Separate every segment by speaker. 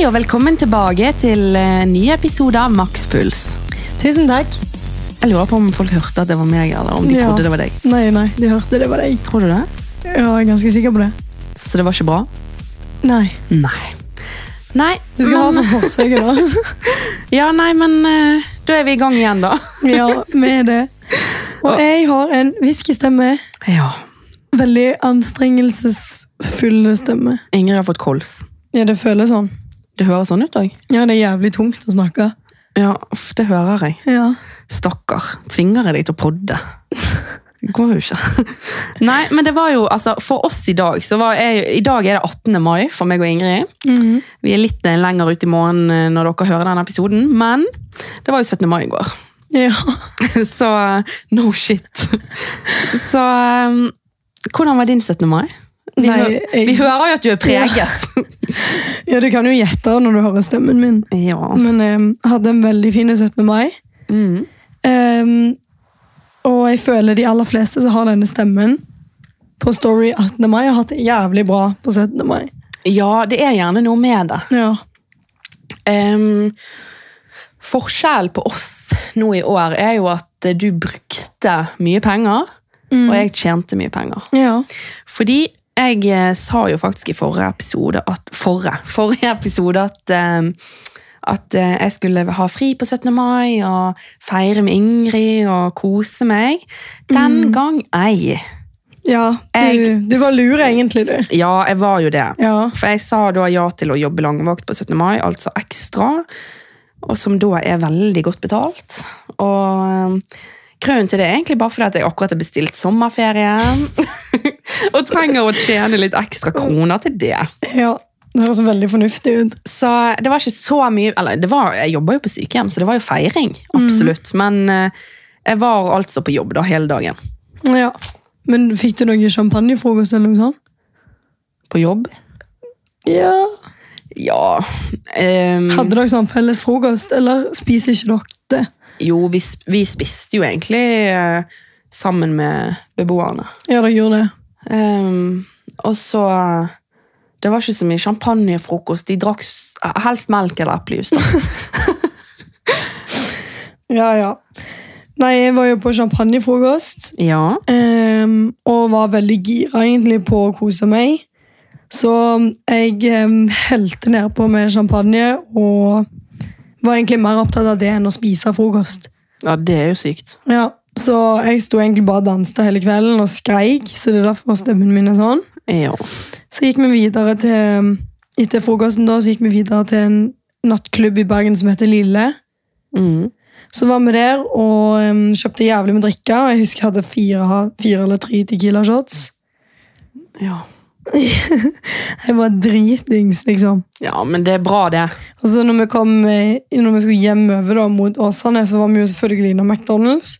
Speaker 1: Hei og velkommen tilbake til en ny episode av Makspuls.
Speaker 2: Tusen takk.
Speaker 1: Jeg lurer på om folk hørte at det var meg, eller om de
Speaker 2: Ja.
Speaker 1: trodde det var deg.
Speaker 2: Nei, nei, de hørte det var deg.
Speaker 1: Tror du det?
Speaker 2: Ja, jeg er ganske sikker på det.
Speaker 1: Så det var ikke bra?
Speaker 2: Nei.
Speaker 1: Nei. Nei,
Speaker 2: Du skal ha for forsøket, da.
Speaker 1: ja, nei, men uh, da er vi i gang igjen, da.
Speaker 2: ja, vi er det. Og jeg har en hviskestemme.
Speaker 1: Ja.
Speaker 2: Veldig anstrengelsesfull stemme.
Speaker 1: Ingrid har fått kols.
Speaker 2: Ja, det føles sånn.
Speaker 1: Det høres sånn ut òg.
Speaker 2: Ja, det er jævlig tungt å snakke.
Speaker 1: Ja, uff, det hører jeg.
Speaker 2: Ja.
Speaker 1: Stakkar. Tvinger jeg deg til å podde? Det går jo ikke. Nei, men det var jo, altså, for oss i dag, så var jeg, i dag er det 18. mai for meg og Ingrid.
Speaker 2: Mhm.
Speaker 1: Vi er litt eh, lenger ute i måneden eh, når dere hører denne episoden, men det var jo 17. mai i går.
Speaker 2: ja.
Speaker 1: Så eh, no shit. Så hvordan var din 17. mai? Vi,
Speaker 2: Nei,
Speaker 1: hø-
Speaker 2: jeg-
Speaker 1: vi hører jo at du er preget.
Speaker 2: ja, du kan jo gjette når du hører stemmen min.
Speaker 1: Ja.
Speaker 2: Men jeg hadde en veldig fin 17. mai.
Speaker 1: Mm.
Speaker 2: Um, og jeg føler de aller fleste som har denne stemmen på Story 18. mai, har hatt det jævlig bra på 17. mai.
Speaker 1: ja, det er gjerne noe med det.
Speaker 2: Ja.
Speaker 1: Um, forskjellen på oss nå i år er jo at du brukte mye penger, og jeg tjente mye penger.
Speaker 2: ja.
Speaker 1: Fordi jeg eh, sa jo faktisk i forrige episode at Forrige, forrige episode at eh, at eh, jeg skulle ha fri på 17. mai og feire med Ingrid og kose meg. Den gang ei.
Speaker 2: Ja, du,
Speaker 1: Jeg-
Speaker 2: du var lur egentlig, du.
Speaker 1: Ja, jeg var jo det.
Speaker 2: Ja.
Speaker 1: For jeg sa da ja til å jobbe langvakt på 17. mai, altså ekstra. Og som da er veldig godt betalt. Og grunnen til det er egentlig bare fordi at jeg akkurat har bestilt sommerferie. og trenger å tjene litt ekstra kroner til det.
Speaker 2: ja. Det høres veldig fornuftig ut.
Speaker 1: Så det var ikke så mye Eller det var, jeg jobba jo på sykehjem, så det var jo feiring. Absolutt. Men eh, jeg var altså på jobb da hele dagen.
Speaker 2: Ja. Men fikk du noe champagnefrokost eller noe sånt?
Speaker 1: På jobb?
Speaker 2: Ja.
Speaker 1: Ja um,
Speaker 2: Hadde dere sånn felles frokost, eller spiser ikke dere det?
Speaker 1: Jo, vi, vi spiste jo egentlig uh, sammen med beboerne.
Speaker 2: Ja, dere gjorde det.
Speaker 1: Ehm, og så Det var ikke så mye champagnefrokost. De drakk helst melk eller eplejus.
Speaker 2: Ja, ja. Nei, jeg var jo på champagnefrokost.
Speaker 1: Ja.
Speaker 2: Um, og var veldig gira egentlig på å kose meg. Så jeg um, helte nedpå med champagne og var egentlig mer opptatt av det enn å spise frokost.
Speaker 1: ja, det er jo sykt.
Speaker 2: Ja, Så jeg sto egentlig bare og danste hele kvelden og skreik, så det er derfor stemmen min er sånn.
Speaker 1: Ja.
Speaker 2: Så gikk vi videre til Etter frokosten da, så gikk vi videre til en nattklubb i Bergen som heter Lille.
Speaker 1: Mm.
Speaker 2: Så var vi der og um, kjøpte jævlig med drikke. og Jeg husker jeg hadde fire, fire eller tre Tequila shots.
Speaker 1: ja.
Speaker 2: Jeg var dritings, liksom.
Speaker 1: Ja, men det er bra, det.
Speaker 2: Og så når vi kom eh, når vi skulle hjemover da, mot Åsane, så var vi jo selvfølgelig innom McDonald's.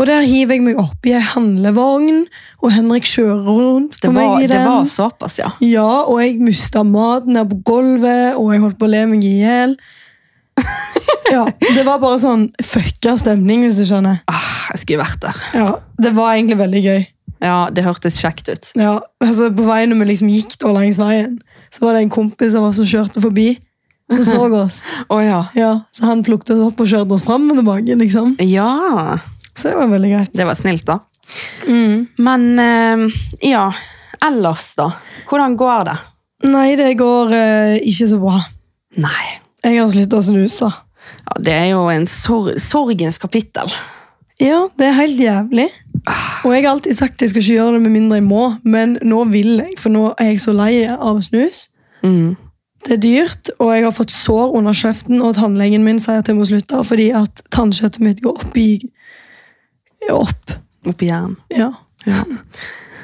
Speaker 2: Og der hiver jeg meg opp i ei handlevogn, og Henrik kjører rundt
Speaker 1: Det
Speaker 2: på
Speaker 1: var,
Speaker 2: meg i den.
Speaker 1: det var såpass, ja.
Speaker 2: Ja, og jeg mista maten ned på gulvet, og jeg holdt på å le meg i hjel. Ja, det var bare sånn fucka stemning, hvis du skjønner.
Speaker 1: Ah, jeg skulle vært der.
Speaker 2: Ja, Det var egentlig veldig gøy.
Speaker 1: Ja, det hørtes kjekt ut.
Speaker 2: Ja, altså På veien når vi liksom gikk da langs veien, så var det en kompis av oss som kjørte forbi. Som så oss.
Speaker 1: Å ja.
Speaker 2: Ja, Så han plukket oss opp og kjørte oss fram og tilbake. liksom.
Speaker 1: Ja,
Speaker 2: Så det var veldig greit.
Speaker 1: det var snilt, da.
Speaker 2: Mm.
Speaker 1: Men eh, ja, ellers, da? Hvordan går det?
Speaker 2: Nei, det går eh, ikke så bra.
Speaker 1: Nei.
Speaker 2: Jeg har slutta å snuse.
Speaker 1: Ja, det er jo en sor sorgens kapittel.
Speaker 2: Ja, det er helt jævlig. Og jeg har alltid sagt at jeg skal ikke gjøre det med mindre jeg må, men nå vil jeg, for nå er jeg så lei av snus.
Speaker 1: Mm.
Speaker 2: Det er dyrt, og jeg har fått sår under kjeften, og tannlegen min sier at jeg må slutte fordi at tannkjøttet mitt går opp i Opp.
Speaker 1: Opp i hjernen.
Speaker 2: Ja.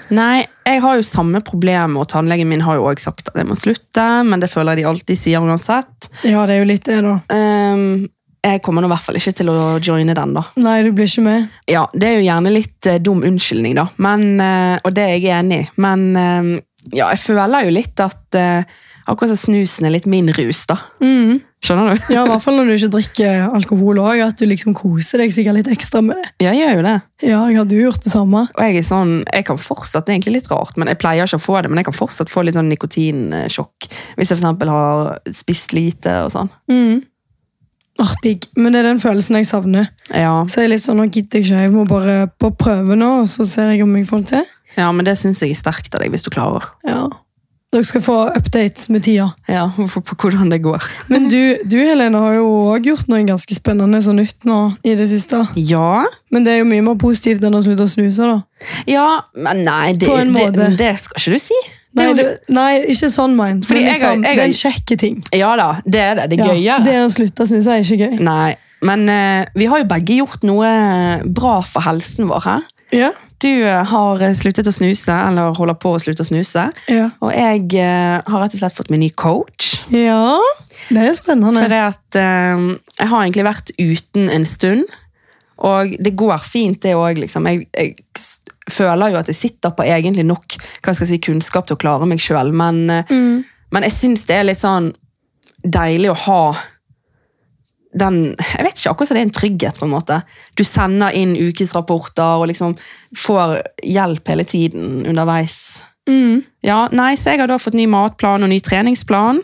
Speaker 1: Nei, jeg har jo samme problem, og tannlegen min har jo også sagt at jeg må slutte, men det føler jeg de alltid sier uansett.
Speaker 2: ja, det er jo litt det, da.
Speaker 1: Um, jeg kommer nå i hvert fall ikke til å joine den, da.
Speaker 2: Nei, du blir ikke med.
Speaker 1: Ja, det er jo gjerne litt uh, dum unnskyldning, da, men, uh, og det er jeg enig i. Men uh, ja, jeg føler jo litt at, eh, Akkurat som snusen er litt min rus, da.
Speaker 2: Mm.
Speaker 1: Skjønner du?
Speaker 2: Ja, I hvert fall når du ikke drikker alkohol òg. At du liksom koser deg sikkert litt ekstra med det.
Speaker 1: Ja, jeg gjør jo det.
Speaker 2: Ja, jeg hadde jo gjort det samme.
Speaker 1: Og jeg er sånn, jeg kan fortsatt, det er egentlig litt rart, men jeg pleier ikke å få det, men jeg kan fortsatt få litt sånn nikotinsjokk. Hvis jeg eksempel har spist lite og sånn.
Speaker 2: Mm. Artig. Men det er den følelsen jeg savner.
Speaker 1: Ja,
Speaker 2: Så jeg er litt sånn, nå gidder jeg ikke. Jeg må bare på prøve nå, og så ser jeg om jeg får det til.
Speaker 1: ja men det synes jeg er sterkt av deg, hvis du klarer.
Speaker 2: Ja. Dere skal få updates med tida.
Speaker 1: Ja, på, hvordan det går.
Speaker 2: Men du, du Helene, har jo òg gjort noe ganske spennende og nytt nå i det siste.
Speaker 1: Ja,
Speaker 2: Men det er jo mye mer positivt enn å slutte å snuse, da.
Speaker 1: ja, men nei, det,
Speaker 2: På en
Speaker 1: det,
Speaker 2: måte.
Speaker 1: det skal ikke du si.
Speaker 2: Nei, du, nei ikke sånn mind.
Speaker 1: Fordi jeg
Speaker 2: liksom,
Speaker 1: jeg
Speaker 2: det er en kjekke ting.
Speaker 1: Ja da, det er det. Det er
Speaker 2: Ja,
Speaker 1: gøyere.
Speaker 2: det å slutte å snuse er ikke gøy.
Speaker 1: Nei, men uh, vi har jo begge gjort noe bra for helsen vår her.
Speaker 2: Ja,
Speaker 1: Du eh, har sluttet å snuse, eller holder på å slutte å snuse.
Speaker 2: ja.
Speaker 1: Og jeg eh, har rett og slett fått meg ny coach.
Speaker 2: ja det er spennende.
Speaker 1: For det at eh, jeg har egentlig vært uten en stund, og det går fint det òg, liksom. Jeg, jeg føler jo at jeg sitter på egentlig nok hva skal jeg si, kunnskap til å klare meg sjøl, men, eh,
Speaker 2: Mm.
Speaker 1: men jeg syns det er litt sånn deilig å ha den Jeg vet ikke, akkurat så det er en trygghet, på en måte. Du sender inn ukesrapporter og liksom får hjelp hele tiden underveis.
Speaker 2: Mm.
Speaker 1: Ja, nei, så Jeg har da fått ny matplan og ny treningsplan,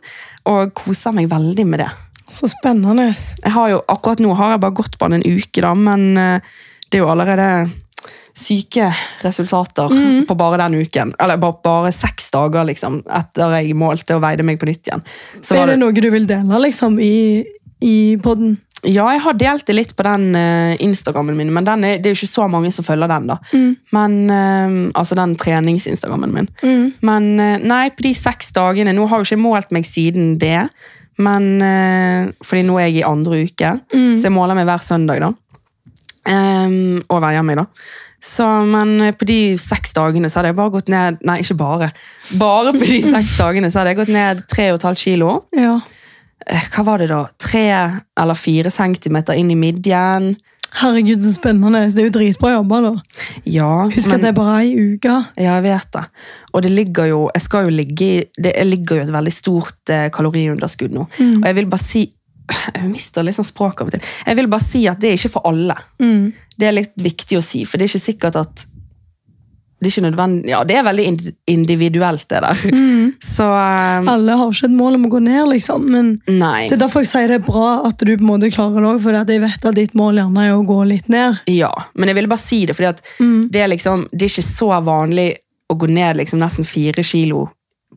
Speaker 1: og koser meg veldig med det.
Speaker 2: Så spennende.
Speaker 1: Jeg har jo, akkurat nå har jeg bare gått på den en uke, da, men eh, det er jo allerede syke resultater på bare den uken. Eller bare, bare seks dager, liksom, etter jeg målte og veide meg på nytt igjen. Så
Speaker 2: er
Speaker 1: var
Speaker 2: det
Speaker 1: det,
Speaker 2: noe du vil dele liksom, i, i podden?
Speaker 1: ja, jeg har delt det litt på den uh, Instagrammen min, men den er, det er jo ikke så mange som følger den. da.
Speaker 2: Mm.
Speaker 1: Men, uh, altså den trenings-Instagrammen min.
Speaker 2: Mm.
Speaker 1: Men uh, nei, på de seks dagene Nå har jo ikke målt meg siden det. Men Fordi nå er jeg i andre uke,
Speaker 2: Mm.
Speaker 1: så jeg måler meg hver søndag. da. Um, og veier meg, da. Så, men på de seks dagene så hadde jeg bare gått ned Nei, ikke bare. Bare på de seks dagene så hadde jeg gått ned 3,5 kilo.
Speaker 2: Ja.
Speaker 1: Eh, Hva var det da? Tre eller fire centimeter inn i midjen.
Speaker 2: Herregud, så spennende. Det er jo dritbra jobba, da.
Speaker 1: Ja,
Speaker 2: Husk
Speaker 1: men-
Speaker 2: at det er bare ei uke.
Speaker 1: Ja, jeg vet det. Og det ligger jo Jeg skal jo ligge i Det ligger jo et veldig stort eh, kaloriunderskudd nå.
Speaker 2: Mm.
Speaker 1: Og jeg vil bare si Jeg mister litt sånn språk av og til. Jeg vil bare si at det er ikke for alle.
Speaker 2: Mm.
Speaker 1: Det er litt viktig å si, for det er ikke sikkert at det er ikke nødvendig Ja, det er veldig individuelt, det der.
Speaker 2: Mm.
Speaker 1: Så um,
Speaker 2: Alle har ikke et mål om å gå ned, liksom. Men
Speaker 1: Nei.
Speaker 2: det er derfor jeg sier det er bra at du på en måte klarer det òg, for jeg vet at ditt mål gjerne er å gå litt ned.
Speaker 1: Ja, men jeg ville bare si det, for
Speaker 2: Mm.
Speaker 1: det liksom Det er ikke så vanlig å gå ned liksom nesten fire kilo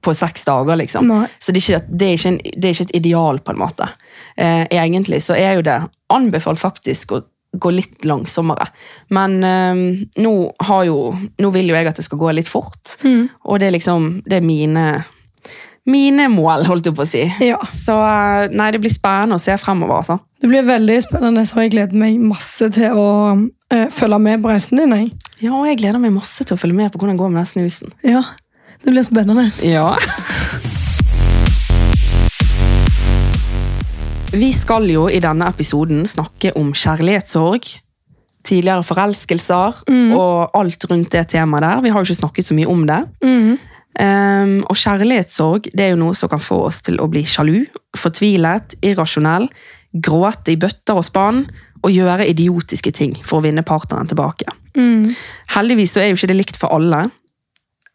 Speaker 1: på seks dager, liksom.
Speaker 2: Nei.
Speaker 1: Så det er, ikke, det, er en, det er ikke et ideal, på en måte. Eh, egentlig så er jo det anbefalt faktisk å gå litt langsommere. Men eh, nå, har jo, nå vil jo jeg at det skal gå litt fort,
Speaker 2: Mm.
Speaker 1: og det er liksom Det er mine, mine mål, holdt jeg på å si.
Speaker 2: Ja.
Speaker 1: Så eh, nei, det blir spennende å se fremover, altså.
Speaker 2: Det blir veldig spennende, så jeg gleder meg masse til å eh, følge med på reisen din. Jeg.
Speaker 1: Ja, og jeg gleder meg masse til å følge med på hvordan det går med den snusen.
Speaker 2: Ja, det blir spennende.
Speaker 1: Ja. Vi skal jo i denne episoden snakke om kjærlighetssorg, tidligere forelskelser og alt rundt det temaet der. Vi har jo ikke snakket så mye om det.
Speaker 2: Mm.
Speaker 1: Um, og kjærlighetssorg det er jo noe som kan få oss til å bli sjalu, fortvilet, irrasjonell, gråte i bøtter og spann og gjøre idiotiske ting for å vinne partneren tilbake.
Speaker 2: Mm.
Speaker 1: Heldigvis så er jo ikke det likt for alle.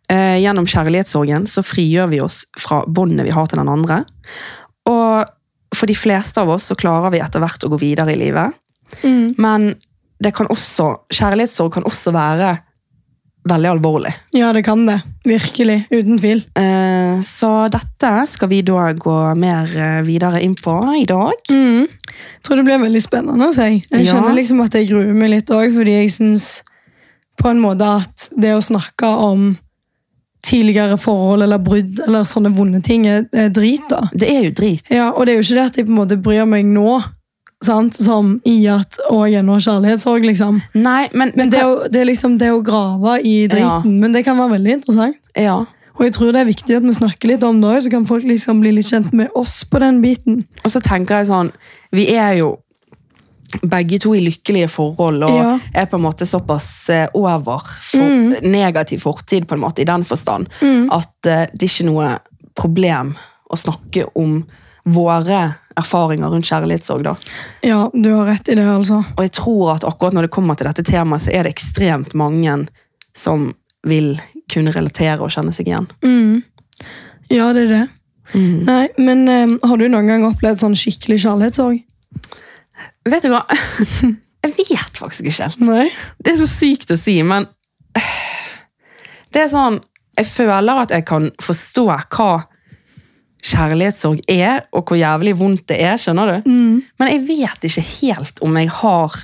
Speaker 1: Uh, gjennom kjærlighetssorgen så frigjør vi oss fra båndet vi har til den andre. Og for de fleste av oss så klarer vi etter hvert å gå videre i livet.
Speaker 2: Mm.
Speaker 1: Men det kan også, kjærlighetssorg kan også være veldig alvorlig.
Speaker 2: Ja, det kan det. Virkelig. Uten tvil.
Speaker 1: Eh, så dette skal vi da gå mer eh, videre inn på i dag.
Speaker 2: Mm. Jeg tror det blir veldig spennende. å si. Jeg
Speaker 1: Ja.
Speaker 2: kjenner liksom at jeg gruer meg litt òg, fordi jeg syns på en måte at det å snakke om tidligere forhold eller brudd eller sånne vonde ting er, er drit. da.
Speaker 1: Det er jo drit.
Speaker 2: Ja, Og det er jo ikke det at jeg på en måte bryr meg nå, sant? som i at å, jeg er kjærlighetssorg, liksom.
Speaker 1: Nei, men,
Speaker 2: Men det er, jo, det er liksom det å grave i driten, men det kan være veldig interessant.
Speaker 1: ja.
Speaker 2: Og jeg tror det er viktig at vi snakker litt om det òg, så kan folk liksom bli litt kjent med oss på den biten.
Speaker 1: Og så tenker jeg sånn, vi er jo begge to i lykkelige forhold, og
Speaker 2: Ja.
Speaker 1: er på en måte såpass eh, over for, negativ fortid, på en måte, i den forstand, at uh, det er ikke noe problem å snakke om våre erfaringer rundt kjærlighetssorg. da.
Speaker 2: Ja, du har rett i det, altså.
Speaker 1: Og jeg tror at akkurat når det kommer til dette temaet, så er det ekstremt mange som vil kunne relatere og kjenne seg igjen.
Speaker 2: Mm. Ja, det er det. Nei, men um, har du noen gang opplevd sånn skikkelig kjærlighetssorg?
Speaker 1: Vet du hva? Jeg vet faktisk ikke helt.
Speaker 2: Nei.
Speaker 1: Det er så sykt å si, men det er sånn Jeg føler at jeg kan forstå hva kjærlighetssorg er, og hvor jævlig vondt det er. skjønner du? Men jeg vet ikke helt om jeg har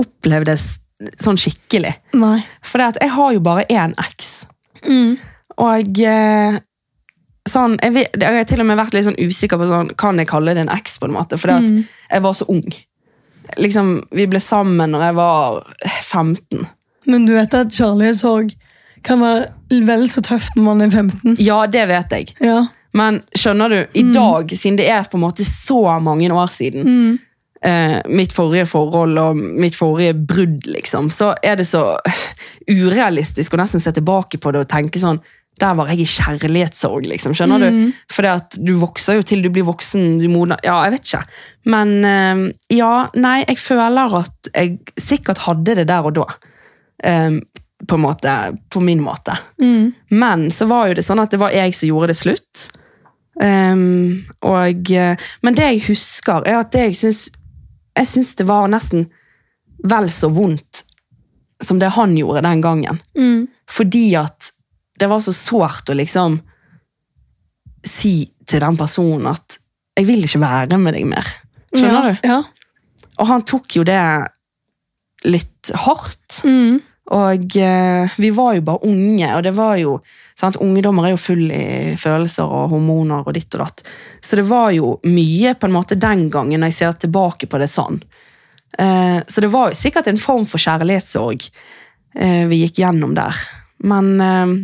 Speaker 1: opplevd det sånn skikkelig.
Speaker 2: Nei.
Speaker 1: For jeg har jo bare én eks.
Speaker 2: Mm.
Speaker 1: Og eh, sånn, jeg, vet, jeg har til og med vært litt sånn usikker på sånn, kan jeg kalle det en eks. på en måte, For
Speaker 2: Mm.
Speaker 1: jeg var så ung. Liksom, Vi ble sammen når jeg var 15.
Speaker 2: Men du vet at kjærlighetssorg kan være vel så tøft når man er 15.
Speaker 1: Ja, det vet jeg.
Speaker 2: Ja.
Speaker 1: Men skjønner du, i dag, siden det er på en måte så mange år siden,
Speaker 2: Mm.
Speaker 1: eh, mitt forrige forhold og mitt forrige brudd, liksom, så er det så urealistisk å nesten se tilbake på det og tenke sånn der var jeg i kjærlighetssorg, liksom. Skjønner du? For du vokser jo til du blir voksen, du modner Ja, jeg vet ikke. Men eh, ja, nei, jeg føler at jeg sikkert hadde det der og da. Um, på måte, på min måte.
Speaker 2: Mm.
Speaker 1: Men så var jo det sånn at det var jeg som gjorde det slutt. Um, og, eh, men det jeg husker, er at det jeg syns Jeg syns det var nesten vel så vondt som det han gjorde den gangen.
Speaker 2: Mm.
Speaker 1: Fordi at det var så sårt å liksom si til den personen at 'jeg vil ikke være med deg mer'. Skjønner
Speaker 2: ja.
Speaker 1: du?
Speaker 2: Ja.
Speaker 1: Og han tok jo det litt hardt.
Speaker 2: Mm.
Speaker 1: Og eh, vi var jo bare unge, og det var jo sant, Ungdommer er jo full i følelser og hormoner og ditt og datt. Så det var jo mye på en måte den gangen, når jeg ser tilbake på det sånn. Eh, så det var jo sikkert en form for kjærlighetssorg eh, vi gikk gjennom der. Men eh,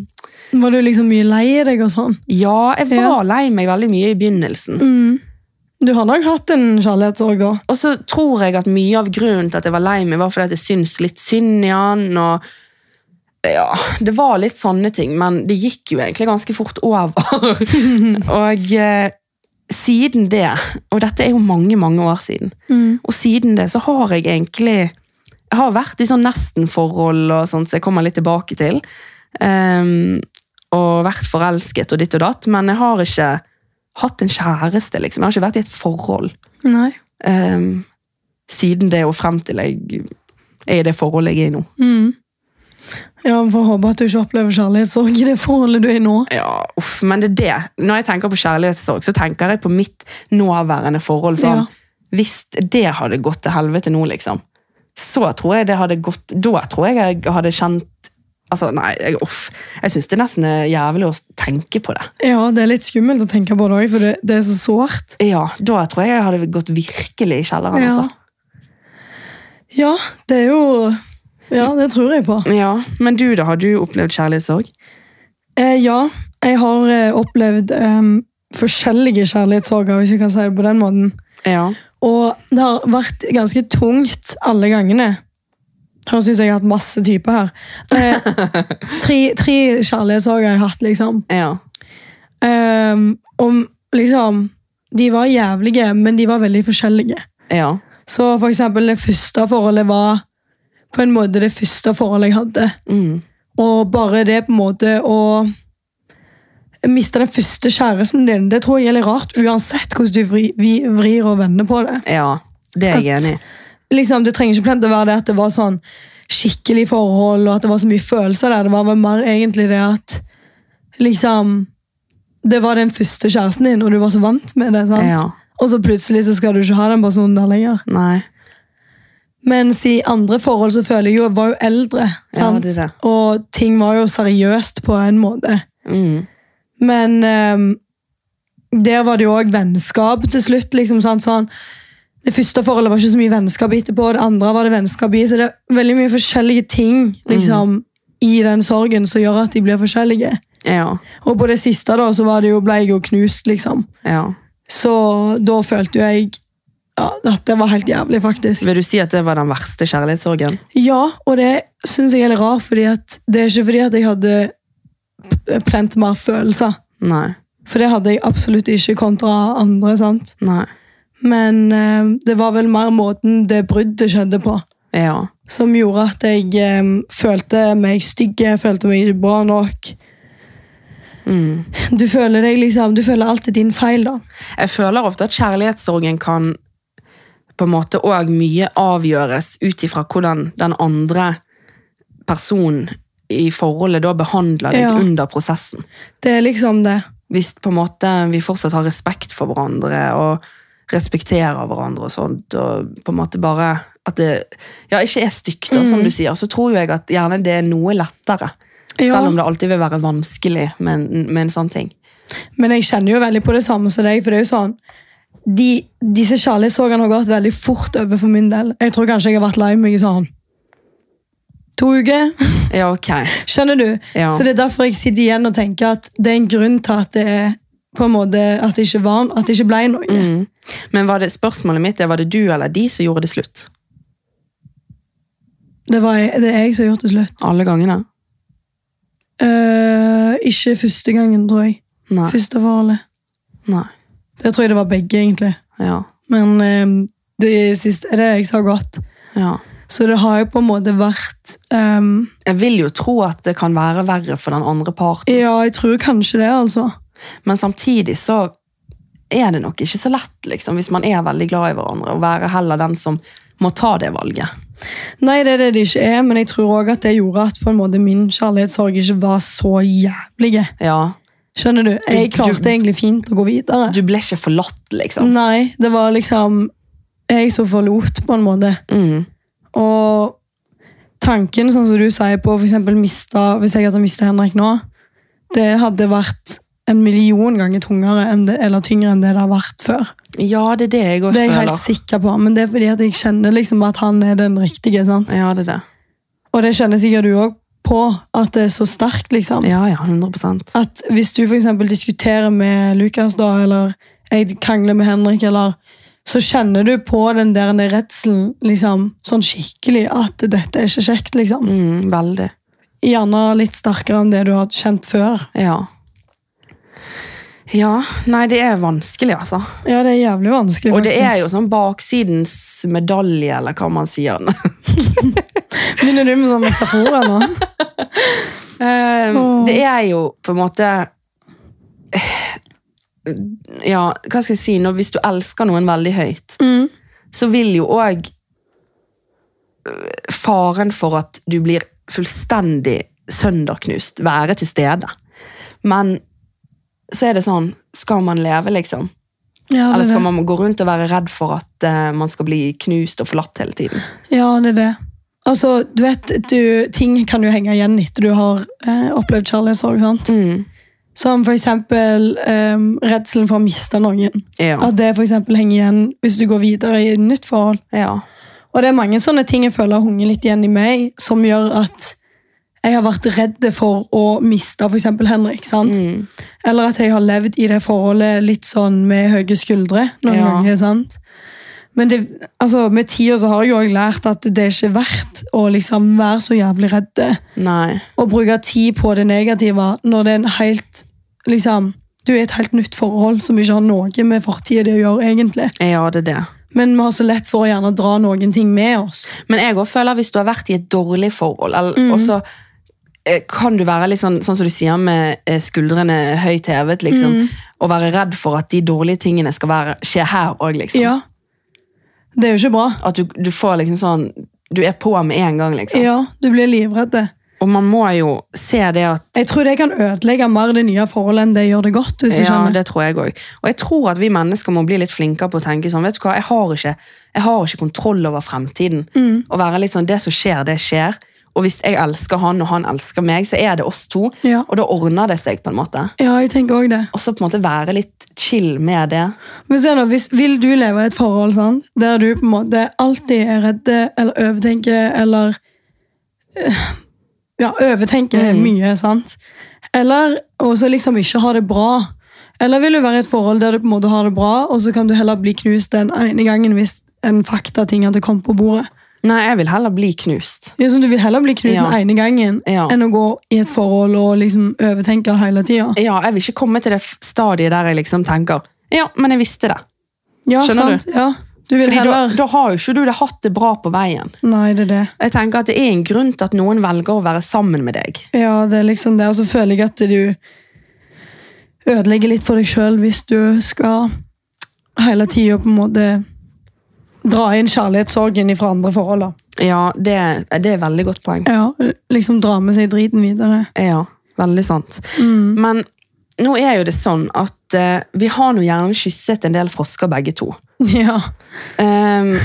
Speaker 2: Var du liksom mye lei deg og sånn?
Speaker 1: ja, jeg var
Speaker 2: Ja.
Speaker 1: lei meg veldig mye i begynnelsen.
Speaker 2: Mm. Du har nok hatt en kjærlighetssorg da?
Speaker 1: Og så tror jeg at mye av grunnen til at jeg var lei meg, var fordi at jeg syntes litt synd i han. og ja, Det var litt sånne ting, men det gikk jo egentlig ganske fort over. og eh, siden det, og dette er jo mange, mange år siden,
Speaker 2: Mm.
Speaker 1: og siden det så har jeg egentlig Jeg har vært i sånn nesten-forhold og sånt, så jeg kommer litt tilbake til. Ehm, og vært forelsket og ditt og datt, men jeg har ikke hatt en kjæreste, liksom. Jeg har ikke vært i et forhold ehm, siden det og frem til jeg er i det forholdet jeg er i nå.
Speaker 2: Mm. Ja, får håpe at du ikke opplever kjærlighetssorg i det forholdet du er i nå.
Speaker 1: Ja, uff, men det er det. Når jeg tenker på kjærlighetssorg, så tenker jeg på mitt nåværende forhold. Sånn,
Speaker 2: Ja.
Speaker 1: Hvis det hadde gått til helvete nå, liksom, så tror jeg det hadde gått Da tror jeg jeg hadde kjent Altså, nei, jeg, uff. Jeg syns det nesten er jævlig å tenke på det.
Speaker 2: Ja, det er litt skummelt å tenke på det òg, for det, det er så sårt.
Speaker 1: Ja, da tror jeg jeg hadde gått virkelig i kjelleren,
Speaker 2: Ja.
Speaker 1: altså.
Speaker 2: ja, det er jo Ja, det tror jeg på.
Speaker 1: Ja, Men du, da? Har du opplevd kjærlighetssorg?
Speaker 2: Eh, ja, jeg har eh, opplevd eh, forskjellige kjærlighetssorger, hvis jeg kan si det på den måten.
Speaker 1: Ja.
Speaker 2: Og det har vært ganske tungt alle gangene. Høres ut som jeg har hatt masse typer her. Eh, tre, tre kjærlighetssorger har jeg hatt, liksom.
Speaker 1: Ja.
Speaker 2: Um, og liksom De var jævlige, men de var veldig forskjellige.
Speaker 1: Ja.
Speaker 2: Så for eksempel det første forholdet var på en måte det første forholdet jeg hadde.
Speaker 1: Mm.
Speaker 2: Og bare det på en måte å miste den første kjæresten din, det tror jeg er litt rart, uansett hvordan du vri, vi, vrir og vender på det.
Speaker 1: ja. Det er jeg enig i.
Speaker 2: Liksom, det trenger ikke å være det at det var sånn skikkelig forhold, og at det var så mye følelser der. Det var mer egentlig det at liksom Det var den første kjæresten din, og du var så vant med det. sant?
Speaker 1: Ja.
Speaker 2: Og så plutselig så skal du ikke ha den personen der lenger.
Speaker 1: Nei.
Speaker 2: Mens i andre forhold så føler jeg jo jeg var jo eldre.
Speaker 1: Ja,
Speaker 2: sant?
Speaker 1: det.
Speaker 2: Og ting var jo seriøst på en måte.
Speaker 1: Mm.
Speaker 2: Men um, der var det jo òg vennskap til slutt. liksom sant? Sånn, det første forholdet var ikke så mye vennskap etterpå, det andre var det vennskap i. Så det er veldig mye forskjellige ting liksom, i den sorgen som gjør at de blir forskjellige.
Speaker 1: Ja.
Speaker 2: Og på det siste da, så var det jo, ble jeg jo knust, liksom.
Speaker 1: ja.
Speaker 2: Så da følte jo jeg ja, det var helt jævlig, faktisk.
Speaker 1: Vil du si at det var den verste kjærlighetssorgen?
Speaker 2: Ja, og det syns jeg er litt rart, fordi det er ikke fordi at jeg hadde plent mer følelser.
Speaker 1: Nei.
Speaker 2: For det hadde jeg absolutt ikke kontra andre. sant?
Speaker 1: Nei.
Speaker 2: Men eh, det var vel mer måten det bruddet skjedde på,
Speaker 1: Ja.
Speaker 2: som gjorde at jeg eh, følte meg stygg, følte meg ikke bra nok.
Speaker 1: Mm.
Speaker 2: Du føler deg liksom, du føler alt er din feil, da.
Speaker 1: Jeg føler ofte at kjærlighetssorgen kan på en måte òg mye avgjøres ut ifra hvordan den andre personen i forholdet da behandler deg
Speaker 2: Ja.
Speaker 1: under prosessen.
Speaker 2: Det er liksom det.
Speaker 1: Hvis på en måte vi fortsatt har respekt for hverandre og respekterer hverandre og sånt, og på en måte bare at det ja, ikke er stygt, mm. som du sier, så tror jeg at gjerne det er noe lettere.
Speaker 2: Ja.
Speaker 1: Selv om det alltid vil være vanskelig med, med en sånn ting.
Speaker 2: Men jeg kjenner jo veldig på det samme som deg, for det er jo sånn de, Disse kjærlighetssorgene har gått veldig fort over for min del. Jeg tror kanskje jeg har vært lei meg i sånn to uker.
Speaker 1: Ja, ok.
Speaker 2: Skjønner du?
Speaker 1: Ja.
Speaker 2: Så det er derfor jeg sitter igjen og tenker at det er en grunn til at det er på en måte at det ikke var at det ikke ble noe.
Speaker 1: Mm. Men var det, spørsmålet mitt er, var det du eller de som gjorde det slutt?
Speaker 2: Det, var jeg, det er jeg som har gjort det slutt.
Speaker 1: Alle gangene?
Speaker 2: Uh, ikke første gangen, tror jeg.
Speaker 1: Nei.
Speaker 2: Første forholdet.
Speaker 1: Nei.
Speaker 2: Det tror jeg det var begge, egentlig.
Speaker 1: Ja.
Speaker 2: Men eh, det siste er det jeg som har gått.
Speaker 1: ja.
Speaker 2: Så det har jo på en måte vært um,
Speaker 1: Jeg vil jo tro at det kan være verre for den andre parten,
Speaker 2: Ja, jeg tror kanskje det, altså.
Speaker 1: Men samtidig så er det nok ikke så lett, liksom, hvis man er veldig glad i hverandre, å være heller den som må ta det valget.
Speaker 2: Nei, det er det det ikke er, men jeg tror også at det gjorde at på en måte min kjærlighetssorg ikke var så jævlig.
Speaker 1: Ja.
Speaker 2: Skjønner du? Jeg
Speaker 1: Du-
Speaker 2: klarte egentlig fint å gå videre.
Speaker 1: Du ble ikke forlatt, liksom.
Speaker 2: Nei, det var liksom jeg som forlot, på en måte.
Speaker 1: Mm.
Speaker 2: Og tanken, sånn som du sier på eksempel mista, Hvis jeg hadde mista Henrik nå, det hadde vært en million ganger tungere det, eller tyngre enn det det har vært før.
Speaker 1: Ja, det er det jeg òg
Speaker 2: Det er jeg helt sikker på, men det er fordi at jeg kjenner liksom at han er den riktige. sant?
Speaker 1: Ja, det er det.
Speaker 2: Og det kjenner sikkert du òg på, at det er så sterkt. liksom.
Speaker 1: Ja, ja, 100
Speaker 2: At hvis du for eksempel diskuterer med Lukas, da, eller jeg krangler med Henrik, eller så kjenner du på den der redselen liksom, sånn skikkelig at dette er ikke kjekt. liksom.
Speaker 1: Mm, veldig.
Speaker 2: Gjerne litt sterkere enn det du har kjent før.
Speaker 1: Ja. Ja, nei, det er vanskelig, altså.
Speaker 2: Ja, det er jævlig vanskelig. faktisk.
Speaker 1: Og det er jo sånn baksidens medalje, eller hva man sier.
Speaker 2: Begynner du med sånne metaforer nå?
Speaker 1: um,
Speaker 2: Åh.
Speaker 1: det er jo på en måte Ja, hva skal jeg si? Når, hvis du elsker noen veldig høyt,
Speaker 2: Mm.
Speaker 1: så vil jo òg faren for at du blir fullstendig sønderknust, være til stede. Men så er det sånn Skal man leve, liksom?
Speaker 2: Ja,
Speaker 1: Eller
Speaker 2: er
Speaker 1: skal man gå rundt og være redd for at uh, man skal bli knust og forlatt hele tiden?
Speaker 2: Ja, det er det. Altså, du vet, du, Ting kan jo henge igjen etter du har eh, opplevd kjærlighetssorg. sant?
Speaker 1: Mm.
Speaker 2: Som for eksempel eh, redselen for å miste noen.
Speaker 1: Ja.
Speaker 2: At det for henger igjen hvis du går videre i et nytt forhold.
Speaker 1: ja.
Speaker 2: Og det er mange sånne ting jeg føler har hunget litt igjen i meg, som gjør at jeg har vært redd for å miste eksempel Henrik. sant?
Speaker 1: Mm.
Speaker 2: Eller at jeg har levd i det forholdet litt sånn med høye skuldre noen
Speaker 1: Ja.
Speaker 2: ganger. sant? Men det, altså, med tida så har jeg jo også lært at det er ikke verdt å liksom være så jævlig redde
Speaker 1: Nei.
Speaker 2: og bruke tid på det negative når det er en helt liksom, Du er et helt nytt forhold som ikke har noe med fortida å gjøre, egentlig.
Speaker 1: Ja, det er det.
Speaker 2: Men vi har så lett for å gjerne dra noen ting med oss.
Speaker 1: Men jeg også føler hvis du har vært i et dårlig forhold, eller,
Speaker 2: Mm.
Speaker 1: og så kan du være litt sånn, sånn som du sier med eh, skuldrene høyt hevet, liksom,
Speaker 2: Mm.
Speaker 1: og være redd for at de dårlige tingene skal være, skje her òg, liksom.
Speaker 2: Ja. Det er jo ikke bra.
Speaker 1: At du, du får liksom sånn Du er på med en gang, liksom.
Speaker 2: Ja, Du blir livredd.
Speaker 1: Og man må jo se det at
Speaker 2: Jeg tror det kan ødelegge mer det nye forholdet enn det gjør det godt. hvis du
Speaker 1: Ja,
Speaker 2: skjønner.
Speaker 1: det tror jeg også. Og jeg tror at vi mennesker må bli litt flinkere på å tenke sånn Vet du hva, jeg har ikke, jeg har ikke kontroll over fremtiden.
Speaker 2: Mm.
Speaker 1: Og være litt sånn Det som skjer, det skjer. Og hvis jeg elsker han, og han elsker meg, så er det oss to.
Speaker 2: Ja.
Speaker 1: Og da ordner det seg, på en måte.
Speaker 2: ja, jeg tenker også det.
Speaker 1: Og så på en måte være litt chill med det.
Speaker 2: Men se nå, hvis, Vil du leve i et forhold sant? der du på en måte alltid er redd eller overtenker eller øh, Ja, overtenker
Speaker 1: Mm.
Speaker 2: mye, sant? Eller også liksom ikke ha det bra. Eller vil du være i et forhold der du på en måte har det bra, og så kan du heller bli knust den ene gangen hvis en faktating hadde kommet på bordet?
Speaker 1: Nei, jeg vil heller bli knust.
Speaker 2: Ja, så Du vil heller bli knust
Speaker 1: Ja.
Speaker 2: den ene gangen
Speaker 1: Ja.
Speaker 2: enn å gå i et forhold og liksom overtenke hele tida.
Speaker 1: Ja, jeg vil ikke komme til det stadiet der jeg liksom tenker Ja, men jeg visste det.
Speaker 2: Ja,
Speaker 1: Skjønner
Speaker 2: sant? Ja. Du vil
Speaker 1: Fordi da,
Speaker 2: heller
Speaker 1: da har jo ikke du det hatt det bra på veien.
Speaker 2: Nei, det er det.
Speaker 1: Jeg tenker at Det er en grunn til at noen velger å være sammen med deg.
Speaker 2: Ja, det er liksom det. Og så føler jeg at du ødelegger litt for deg sjøl hvis du skal hele tida på en måte dra inn kjærlighetssorgen fra andre forhold. da.
Speaker 1: Ja, det, det er et veldig godt poeng.
Speaker 2: Ja, liksom dra med seg driten videre.
Speaker 1: Ja, veldig sant.
Speaker 2: Mm.
Speaker 1: Men nå er jo det sånn at uh, vi har nå gjerne kysset en del frosker begge to.
Speaker 2: Ja.
Speaker 1: Um,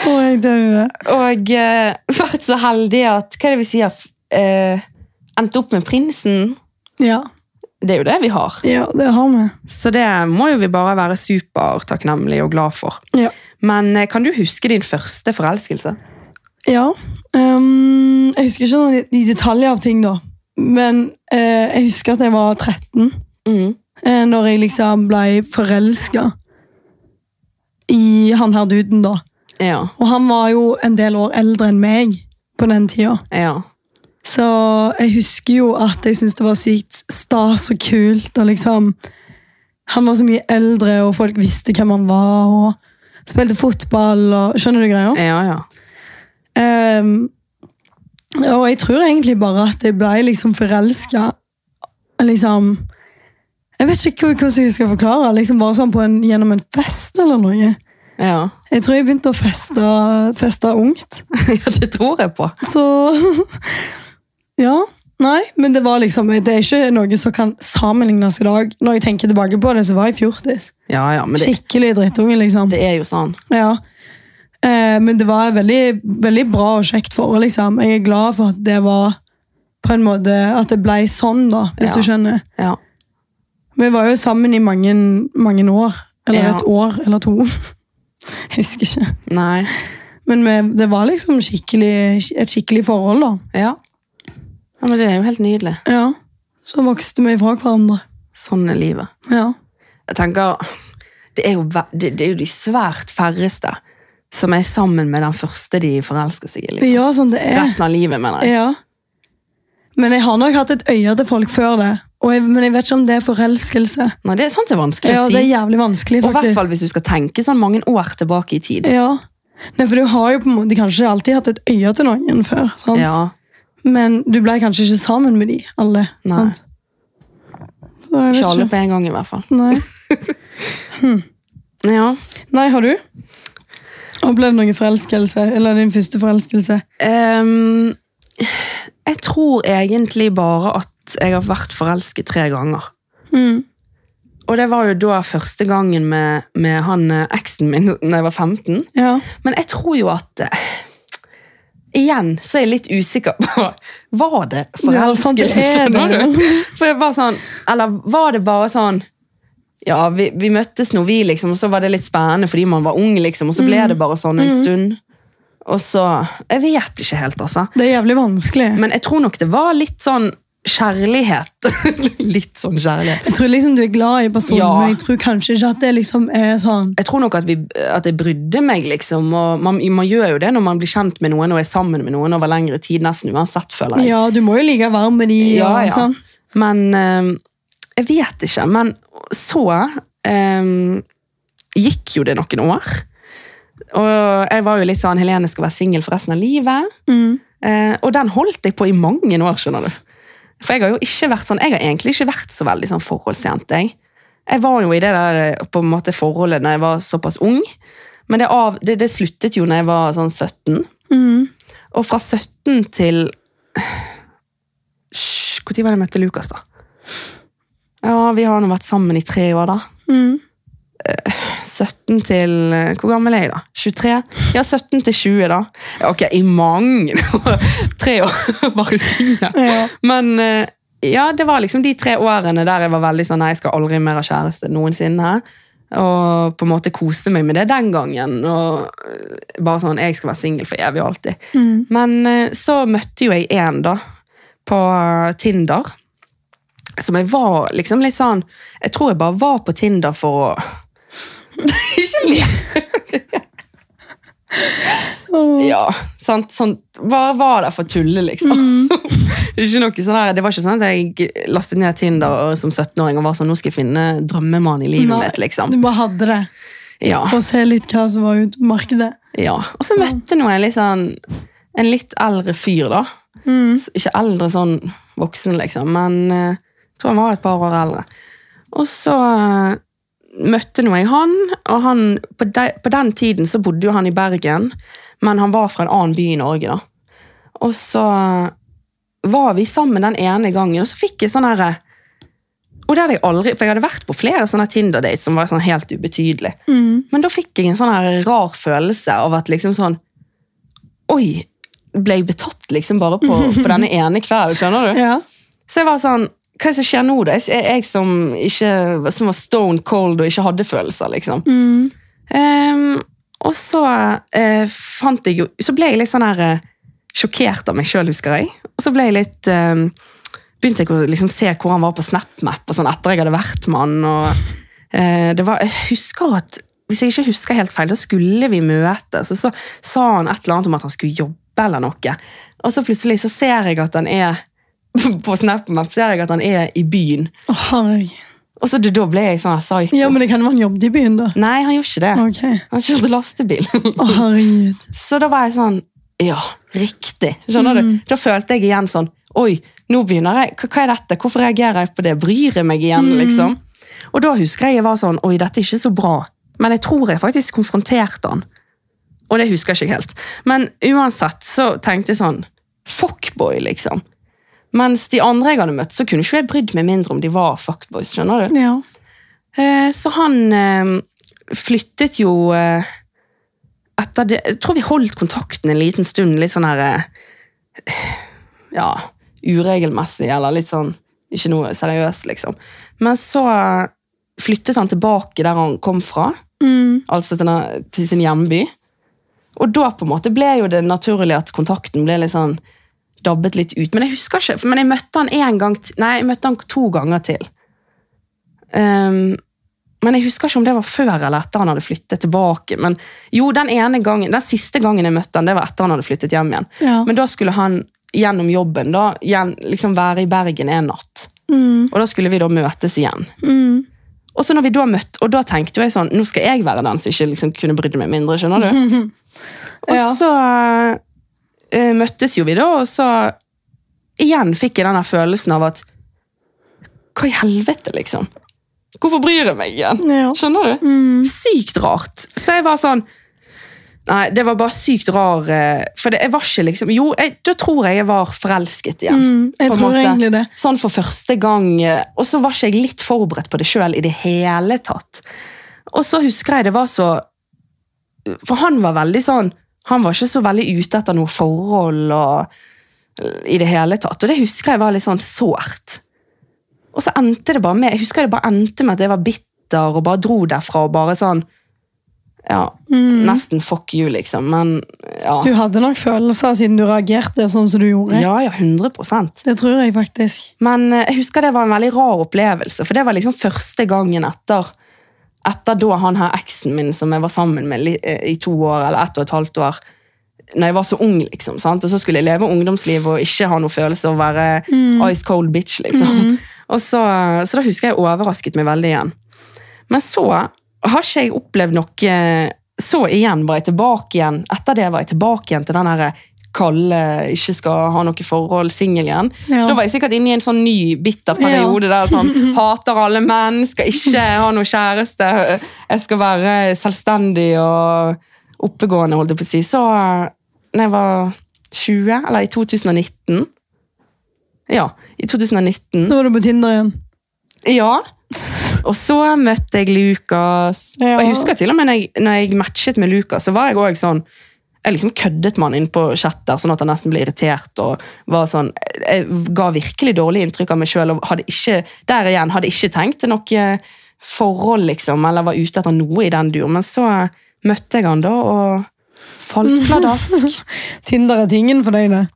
Speaker 2: Å, jeg dør.
Speaker 1: og uh, vært så heldig at Hva er det vi sier? Uh, Endte opp med prinsen.
Speaker 2: Ja.
Speaker 1: Det er jo det vi har.
Speaker 2: ja, det har vi.
Speaker 1: Så det må jo vi bare være supertakknemlige og glad for.
Speaker 2: Ja.
Speaker 1: Men eh, kan du huske din første forelskelse?
Speaker 2: Ja. Um, jeg husker ikke noen i, i detaljer av ting, da. Men uh, jeg husker at jeg var 13
Speaker 1: Mm.
Speaker 2: Uh, når jeg liksom ble forelska i han her duden, da.
Speaker 1: Ja.
Speaker 2: Og han var jo en del år eldre enn meg på den tida.
Speaker 1: ja.
Speaker 2: Så jeg husker jo at jeg syntes det var sykt stas og kult. og liksom Han var så mye eldre, og folk visste hvem han var. og Spilte fotball og Skjønner du greia?
Speaker 1: Ja, ja.
Speaker 2: Um, og jeg tror egentlig bare at jeg ble liksom forelska liksom, Jeg vet ikke hvordan jeg skal forklare. liksom Bare sånn på en, gjennom en fest eller noe.
Speaker 1: Ja.
Speaker 2: Jeg tror jeg begynte å feste, feste ungt.
Speaker 1: ja, det tror jeg på.
Speaker 2: Så Ja. Nei, men det var liksom Det er ikke noe som kan sammenlignes i dag. Når jeg tenker tilbake på det, så var jeg fjortis.
Speaker 1: Ja, ja, men det,
Speaker 2: Skikkelig drittunge, liksom.
Speaker 1: det er jo sånn.
Speaker 2: Ja. Eh, men det var veldig, veldig bra og kjekt forhold, liksom. Jeg er glad for at det var på en måte At det ble sånn, da, hvis
Speaker 1: Ja.
Speaker 2: du skjønner.
Speaker 1: Ja.
Speaker 2: Vi var jo sammen i mange, mange år. Eller
Speaker 1: Ja.
Speaker 2: et år eller to. Jeg husker ikke.
Speaker 1: Nei.
Speaker 2: Men vi, det var liksom skikkelig, et skikkelig forhold, da.
Speaker 1: Ja. Ja. Men det er jo helt nydelig.
Speaker 2: Ja. Så vokste vi ifra hverandre.
Speaker 1: Sånn er livet.
Speaker 2: Ja.
Speaker 1: Jeg tenker, det er, jo, det, det er jo de svært færreste som er sammen med den første de forelsker seg i. Liksom.
Speaker 2: ja, sånn det er.
Speaker 1: Resten av livet, mener jeg.
Speaker 2: Ja. Men jeg har nok hatt et øye til folk før det. Jeg, men jeg vet ikke om det er forelskelse.
Speaker 1: Nei, det er sant det er vanskelig
Speaker 2: Ja,
Speaker 1: å si.
Speaker 2: det er jævlig vanskelig,
Speaker 1: faktisk. Og hvert fall hvis du skal tenke sånn mange år tilbake i tid.
Speaker 2: Ja. Nei, for du har jo på en måte kanskje alltid hatt et øye til noen før. sant?
Speaker 1: Ja,
Speaker 2: Men du ble kanskje ikke sammen med de alle.
Speaker 1: Nei.
Speaker 2: sant? Så jeg vet
Speaker 1: Ikke alle på en gang, i hvert fall.
Speaker 2: Nei.
Speaker 1: Ja.
Speaker 2: Nei, har du opplevd noen forelskelse? Eller din første forelskelse?
Speaker 1: Um, jeg tror egentlig bare at jeg har vært forelsket tre ganger.
Speaker 2: Mm.
Speaker 1: Og det var jo da første gangen med, med han eh, eksen min når jeg var 15.
Speaker 2: Ja.
Speaker 1: Men jeg tror jo at eh, Igjen så er jeg litt usikker på Var det
Speaker 2: Ja,
Speaker 1: forelskelse, skjønner du? For jeg var sånn, Eller var det bare sånn Ja, vi, vi møttes nå, vi, liksom, og så var det litt spennende fordi man var ung, liksom, og så ble det bare sånn en stund. Og så Jeg vet ikke helt, altså.
Speaker 2: Det er jævlig vanskelig.
Speaker 1: Men jeg tror nok det var litt sånn kjærlighet. litt sånn kjærlighet.
Speaker 2: Jeg tror liksom du er glad i personen,
Speaker 1: Ja.
Speaker 2: men jeg tror kanskje ikke at det liksom er sånn
Speaker 1: Jeg tror nok at, vi, at jeg brydde meg, liksom. Og man, man gjør jo det når man blir kjent med noen og er sammen med noen over lengre tid, nesten uansett, føler jeg.
Speaker 2: Ja, du må jo like varm med de.
Speaker 1: Ja,
Speaker 2: og
Speaker 1: ja.
Speaker 2: sant?
Speaker 1: Men øh, jeg vet ikke. Men så øh, gikk jo det noen år. Og jeg var jo litt sånn Helene skal være singel for resten av livet.
Speaker 2: Mm.
Speaker 1: Eh, og den holdt jeg på i mange år, skjønner du. For jeg har jo ikke vært sånn, jeg har egentlig ikke vært så veldig sånn forholdsjente. Jeg. jeg var jo i det der eh, på en måte forholdet når jeg var såpass ung. Men det, av, det, det sluttet jo når jeg var sånn 17.
Speaker 2: Mm.
Speaker 1: Og fra 17 til Når var det jeg møtte Lukas, da? Ja, vi har nå vært sammen i tre år, da.
Speaker 2: Mm.
Speaker 1: 17 til eh, Hvor gammel er jeg, da? 23? Ja, 17 til 20, da. Ok, i mange. Tre år, bare singel.
Speaker 2: Ja.
Speaker 1: Men eh, ja, det var liksom de tre årene der jeg var veldig sånn Nei, jeg skal aldri mer ha kjæreste noensinne. Og på en måte koste meg med det den gangen. Og eh, bare sånn Jeg skal være singel for evig og alltid.
Speaker 2: Mm.
Speaker 1: Men så møtte jo jeg en da, på Tinder. Som jeg var liksom litt sånn Jeg tror jeg bare var på Tinder for å Ikke le! Ja, sant? Sånn, hva var det for tulle, liksom. ikke noe sånn her, det var ikke sånn at jeg lastet ned Tinder som 17-åring og var sånn, nå skal jeg finne drømmemannen i livet
Speaker 2: Nei,
Speaker 1: mitt, liksom.
Speaker 2: Du bare hadde det
Speaker 1: Ja,
Speaker 2: for å se litt hva som var ute på markedet.
Speaker 1: ja. Og så møtte jeg en litt sånn, en litt eldre fyr da.
Speaker 2: Mm.
Speaker 1: Ikke eldre sånn voksen, liksom, men eh, jeg tror han var et par år eldre. Og så eh, møtte nå jeg han, og han, på, de, på den tiden så bodde jo han i Bergen, men han var fra en annen by i Norge da. Og så var vi sammen den ene gangen, og så fikk jeg sånn her Og det hadde jeg aldri, for jeg hadde vært på flere sånne Tinder-dates som var sånn helt ubetydelige.
Speaker 2: Mm.
Speaker 1: Men da fikk jeg en sånn her rar følelse av at liksom sånn Oi, ble jeg betatt liksom bare på, på denne ene kvelden, skjønner du?
Speaker 2: Ja.
Speaker 1: Så jeg var sånn Hva er det som skjer nå, da? Jeg, jeg som, ikke, som var stone cold og ikke hadde følelser, liksom.
Speaker 2: Mm.
Speaker 1: Um, og så uh, fant jeg jo Så ble jeg litt sånn her uh, sjokkert av meg sjøl, husker jeg. Og så ble jeg litt ehm, Begynte jeg å liksom se hvor han var på SnapMap og sånn etter jeg hadde vært med han. Og, uh, det var, jeg husker at Hvis jeg ikke husker helt feil, da skulle vi møtes, og så sa han et eller annet om at han skulle jobbe eller noe. Og så plutselig så ser jeg at han er på SnapMap ser jeg at han er i byen.
Speaker 2: Oh, herregud.
Speaker 1: Og så da ble jeg sånn psycho.
Speaker 2: Ja, men det kan være han jobbet i byen, da.
Speaker 1: Nei, han gjorde ikke det.
Speaker 2: Ok.
Speaker 1: Han kjørte lastebil.
Speaker 2: oh, herregud.
Speaker 1: Så da var jeg sånn Ja, riktig. Skjønner du? Da følte jeg igjen sånn Oi, nå begynner jeg. Hva, er dette? Hvorfor reagerer jeg på det? Bryr jeg meg igjen, liksom? Og da husker jeg jeg var sånn Oi, dette er ikke så bra. Men jeg tror jeg faktisk konfronterte han. Og det husker jeg ikke helt. Men uansett så tenkte jeg sånn Fuckboy, liksom. Mens de andre jeg hadde møtt, så kunne ikke jeg brydd meg mindre om de var fuckboys. skjønner du?
Speaker 2: Ja.
Speaker 1: Eh, Så han eh, flyttet jo eh, etter det Jeg tror vi holdt kontakten en liten stund, litt sånn her Ja, uregelmessig, eller litt sånn Ikke noe seriøst, liksom. Men så flyttet han tilbake der han kom fra,
Speaker 2: Mm.
Speaker 1: altså til, til sin hjemby. Og da på en måte ble jo det naturlig at kontakten ble litt sånn dabbet litt ut. Men jeg husker ikke, men jeg møtte han en gang nei, jeg møtte han to ganger til. Um, men jeg husker ikke om det var før eller etter han hadde flyttet tilbake. Men jo, den ene gangen, den siste gangen jeg møtte han, det var etter han hadde flyttet hjem igjen.
Speaker 2: Ja.
Speaker 1: Men da skulle han gjennom jobben da, liksom være i Bergen en natt.
Speaker 2: Mm.
Speaker 1: Og da skulle vi da møtes igjen.
Speaker 2: Mm.
Speaker 1: Og så når vi da møtte, og da tenkte jeg sånn, nå skal jeg være den som ikke liksom kunne brydd meg mindre, skjønner du? Og så eh, møttes jo vi da, og så igjen fikk jeg denne følelsen av at hva i helvete, liksom? Hvorfor bryr jeg meg igjen?
Speaker 2: Ja.
Speaker 1: Skjønner du?
Speaker 2: Mm.
Speaker 1: Sykt rart. Så jeg var sånn Nei, det var bare sykt rar eh, For det, jeg var ikke liksom Jo, jeg, da tror jeg jeg var forelsket igjen.
Speaker 2: Mm. Jeg tror
Speaker 1: måte.
Speaker 2: egentlig det.
Speaker 1: Sånn for første gang. eh, Og så var ikke jeg litt forberedt på det sjøl i det hele tatt. Og så husker jeg det var så For han var veldig sånn Han var ikke så veldig ute etter noe forhold og i det hele tatt. Og det husker jeg var litt sånn sårt. Og så endte det bare med Jeg husker det bare endte med at jeg var bitter og bare dro derfra og bare sånn Ja,
Speaker 2: Mm.
Speaker 1: nesten fuck you, liksom. Men ja.
Speaker 2: Du hadde nok følelser siden du reagerte sånn som du gjorde.
Speaker 1: Ja, ja, 100%
Speaker 2: Det tror jeg faktisk.
Speaker 1: Men eh, jeg husker det var en veldig rar opplevelse, for det var liksom første gangen etter etter da han her eksen min som jeg var sammen med eh, i to år, eller ett og et halvt år, når jeg var så ung, liksom, sant? og så skulle jeg leve ungdomsliv og ikke ha noe følelse av å være ice cold bitch, liksom. Og så, så da husker jeg overrasket meg veldig igjen. Men så har ikke jeg opplevd noe Så igjen var jeg tilbake igjen. Etter det var jeg tilbake igjen til den her kalde, ikke skal ha noe forhold, singel igjen.
Speaker 2: Ja.
Speaker 1: Da var jeg sikkert inne i en sånn ny, bitter periode der sånn hater alle menn, skal ikke ha noe kjæreste, jeg skal være selvstendig og oppegående, holdt jeg på å si. Så når jeg var 20, eller i 2019 Ja, i 2019.
Speaker 2: Da var du på Tinder igjen.
Speaker 1: Ja. Og så møtte jeg Lukas.
Speaker 2: Ja.
Speaker 1: Og jeg husker til og med når jeg, når jeg matchet med Lukas, så var jeg også sånn Jeg liksom køddet med han inn på chatter, sånn at han nesten ble irritert. og var sånn, Jeg ga virkelig dårlig inntrykk av meg sjøl. Og hadde ikke, der igjen, hadde ikke tenkt til noe forhold, liksom, eller var ute etter noe i den duren. Men så møtte jeg han da, og falt pladask.
Speaker 2: Tinder er tingen for deg, det.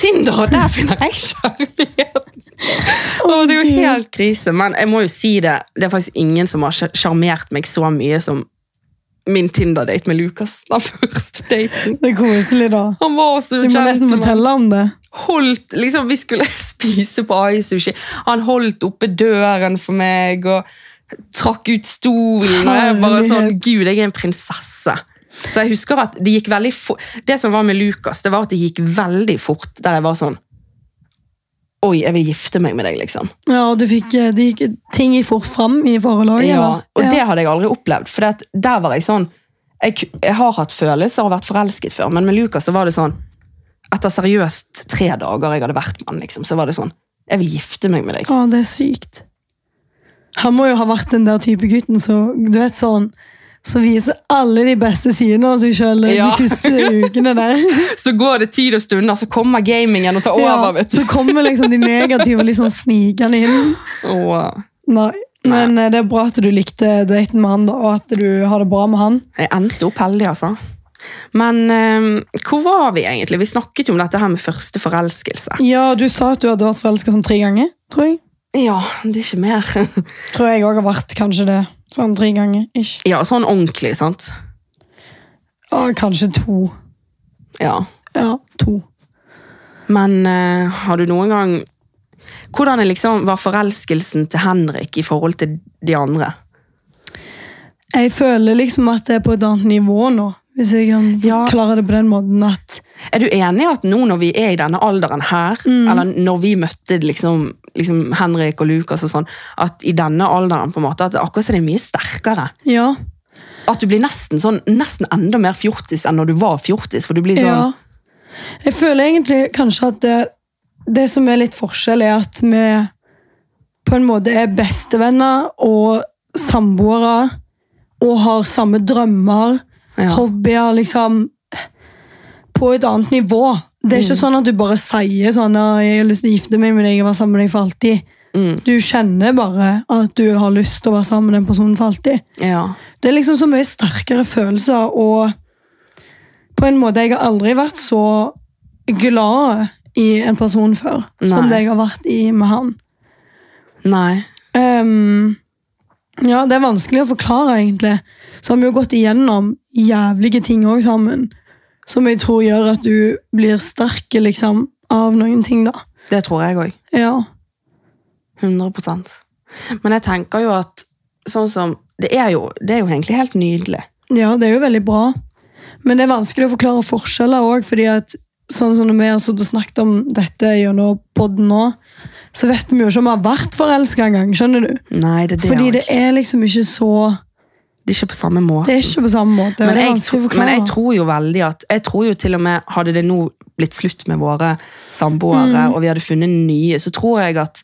Speaker 1: Tinder, der finner jeg kjærligheten! Det er jo helt krise, men jeg må jo si det. Det er faktisk ingen som har sjarmert meg så mye som min Tinder-date med Lukas. Den første daten.
Speaker 2: Det er koselig, da.
Speaker 1: Han var også
Speaker 2: Du må nesten fortelle om det.
Speaker 1: holdt, liksom, Vi skulle spise på Ai-sushi. Han holdt oppe døren for meg og trakk ut stolen. Og jeg bare sånn, Gud, jeg er en prinsesse. Så jeg husker at Det gikk veldig fort. Det som var med Lukas, det var at det gikk veldig fort. Der jeg var sånn Oi, jeg vil gifte meg med deg, liksom.
Speaker 2: Ja, og du fikk, de, ting i fort fram i òg,
Speaker 1: Ja, og
Speaker 2: Ja.
Speaker 1: det hadde jeg aldri opplevd. For der var jeg sånn jeg, jeg har hatt følelser og vært forelsket før, men med Lukas så var det sånn Etter seriøst tre dager jeg hadde vært med han, liksom, så var det sånn Jeg vil gifte meg med deg.
Speaker 2: Å, det er sykt. Han må jo ha vært den der type gutten så, du vet sånn, som viser alle de beste sidene av seg sjøl
Speaker 1: Ja.
Speaker 2: de første ukene der.
Speaker 1: Så går det tid og stunder, så kommer gamingen og tar over. Vet du.
Speaker 2: så kommer liksom de negative sånn snikende inn.
Speaker 1: Oh.
Speaker 2: Nei. Men Nei. det er bra at du likte daten med han, og at du har det bra med han.
Speaker 1: jeg endte opp heldig, altså. Men um, hvor var vi egentlig? Vi snakket jo om dette her med første forelskelse.
Speaker 2: Ja, Du sa at du hadde vært forelska sånn tre ganger. tror jeg.
Speaker 1: Ja, det er ikke mer.
Speaker 2: Tror jeg òg har vært kanskje det. Sånn tre ganger. Ikke.
Speaker 1: Ja, sånn ordentlig, sant?
Speaker 2: Ja, kanskje to.
Speaker 1: Ja.
Speaker 2: Ja, to.
Speaker 1: Men uh, har du noen gang Hvordan liksom, var forelskelsen til Henrik i forhold til de andre?
Speaker 2: Jeg føler liksom at det er på et annet nivå nå. Hvis jeg kan
Speaker 1: Ja.
Speaker 2: forklare det på den måten at
Speaker 1: Er du enig i at nå når vi er i denne alderen her, eller når vi møtte liksom, liksom Henrik og Lukas og sånn, at i denne alderen på en måte, at akkurat er det er mye sterkere?
Speaker 2: Ja.
Speaker 1: At du blir nesten sånn, nesten enda mer fjortis enn når du var fjortis, for du blir sånn
Speaker 2: ja. Jeg føler egentlig kanskje at det, det som er litt forskjell, er at vi på en måte er bestevenner og samboere og har samme drømmer,
Speaker 1: Ja.
Speaker 2: hobbyer, liksom På et annet nivå. Det er ikke
Speaker 1: Mm.
Speaker 2: sånn at du bare sier sånn «Ja, 'Jeg har lyst til å gifte meg med deg og være sammen med deg for alltid'.
Speaker 1: Mm.
Speaker 2: Du kjenner bare at du har lyst til å være sammen med den personen for alltid.
Speaker 1: Ja.
Speaker 2: Det er liksom så mye sterkere følelser, og på en måte Jeg har aldri vært så glad i en person før som det jeg har vært i med han.
Speaker 1: Nei.
Speaker 2: Ehm, ja, det er vanskelig å forklare, egentlig. Så har vi jo gått igjennom jævlige ting òg sammen. Som jeg tror gjør at du blir sterk liksom, av noen ting, da.
Speaker 1: Det tror jeg òg.
Speaker 2: Ja.
Speaker 1: 100% Men jeg tenker jo at sånn som Det er jo, det er jo egentlig helt nydelig.
Speaker 2: Ja, det er jo veldig bra. Men det er vanskelig å forklare forskjeller òg, fordi at sånn som når vi har snakket om dette gjennom podden nå, så vet vi jo ikke om vi har vært forelska engang. Skjønner du?
Speaker 1: Nei, det er det
Speaker 2: Fordi det er liksom ikke så
Speaker 1: Det er ikke på samme måte.
Speaker 2: Det er ikke på samme måte.
Speaker 1: men, jeg, tro- men jeg tror jo veldig at Jeg tror jo til og med Hadde det nå blitt slutt med våre samboere,
Speaker 2: Mm.
Speaker 1: og vi hadde funnet nye, så tror jeg at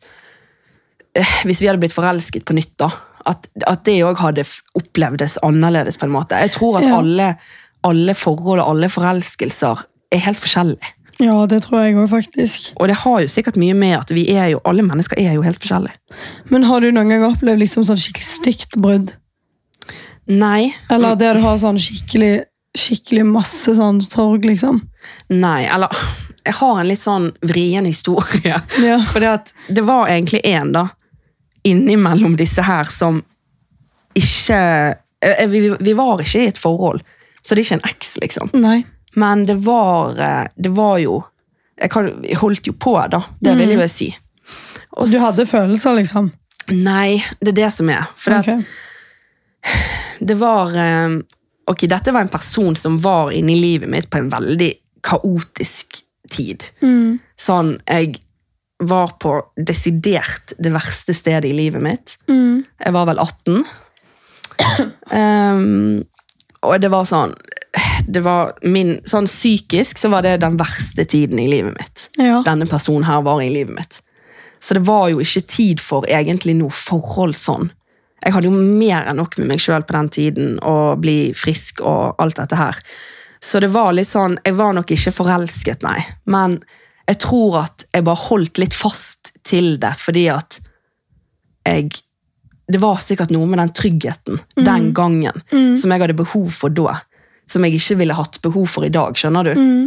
Speaker 1: eh, Hvis vi hadde blitt forelsket på nytt, da at, at det òg hadde opplevdes annerledes, på en måte. Jeg tror at
Speaker 2: Ja.
Speaker 1: alle, alle forhold og alle forelskelser er helt forskjellige.
Speaker 2: Ja, det tror jeg òg, faktisk.
Speaker 1: Og det har jo sikkert mye med at vi er jo, alle mennesker er jo helt forskjellige.
Speaker 2: Men har du noen gang opplevd liksom sånn skikkelig stygt brudd?
Speaker 1: Nei.
Speaker 2: Eller der du har sånn skikkelig, skikkelig masse sånn sorg, liksom?
Speaker 1: Nei, eller Jeg har en litt sånn vrien historie.
Speaker 2: Ja.
Speaker 1: For det, var egentlig en da, innimellom disse her som ikke eh, vi, vi var ikke i et forhold, så det er ikke en eks, liksom.
Speaker 2: Nei.
Speaker 1: Men det var, eh, det var jo Jeg kan, jeg holdt jo på, da. Det vil jeg jo si. Og
Speaker 2: Du hadde følelser, liksom?
Speaker 1: Nei, det er det som er. For at det var eh, Ok, dette var en person som var inne i livet mitt på en veldig kaotisk tid.
Speaker 2: Mm.
Speaker 1: Sånn, jeg var på desidert det verste stedet i livet mitt.
Speaker 2: Mm.
Speaker 1: Jeg var vel 18. Um, og det var sånn det var min, Sånn psykisk så var det den verste tiden i livet mitt.
Speaker 2: Ja.
Speaker 1: Denne personen her var i livet mitt. Så det var jo ikke tid for egentlig noe forhold sånn. Jeg hadde jo mer enn nok med meg sjøl på den tiden, og bli frisk og alt dette her. Så det var litt sånn Jeg var nok ikke forelsket, nei. Men jeg tror at jeg bare holdt litt fast til det, fordi at jeg Det var sikkert noe med den tryggheten den gangen som jeg hadde behov for da. Som jeg ikke ville hatt behov for i dag, skjønner du?
Speaker 2: Mm.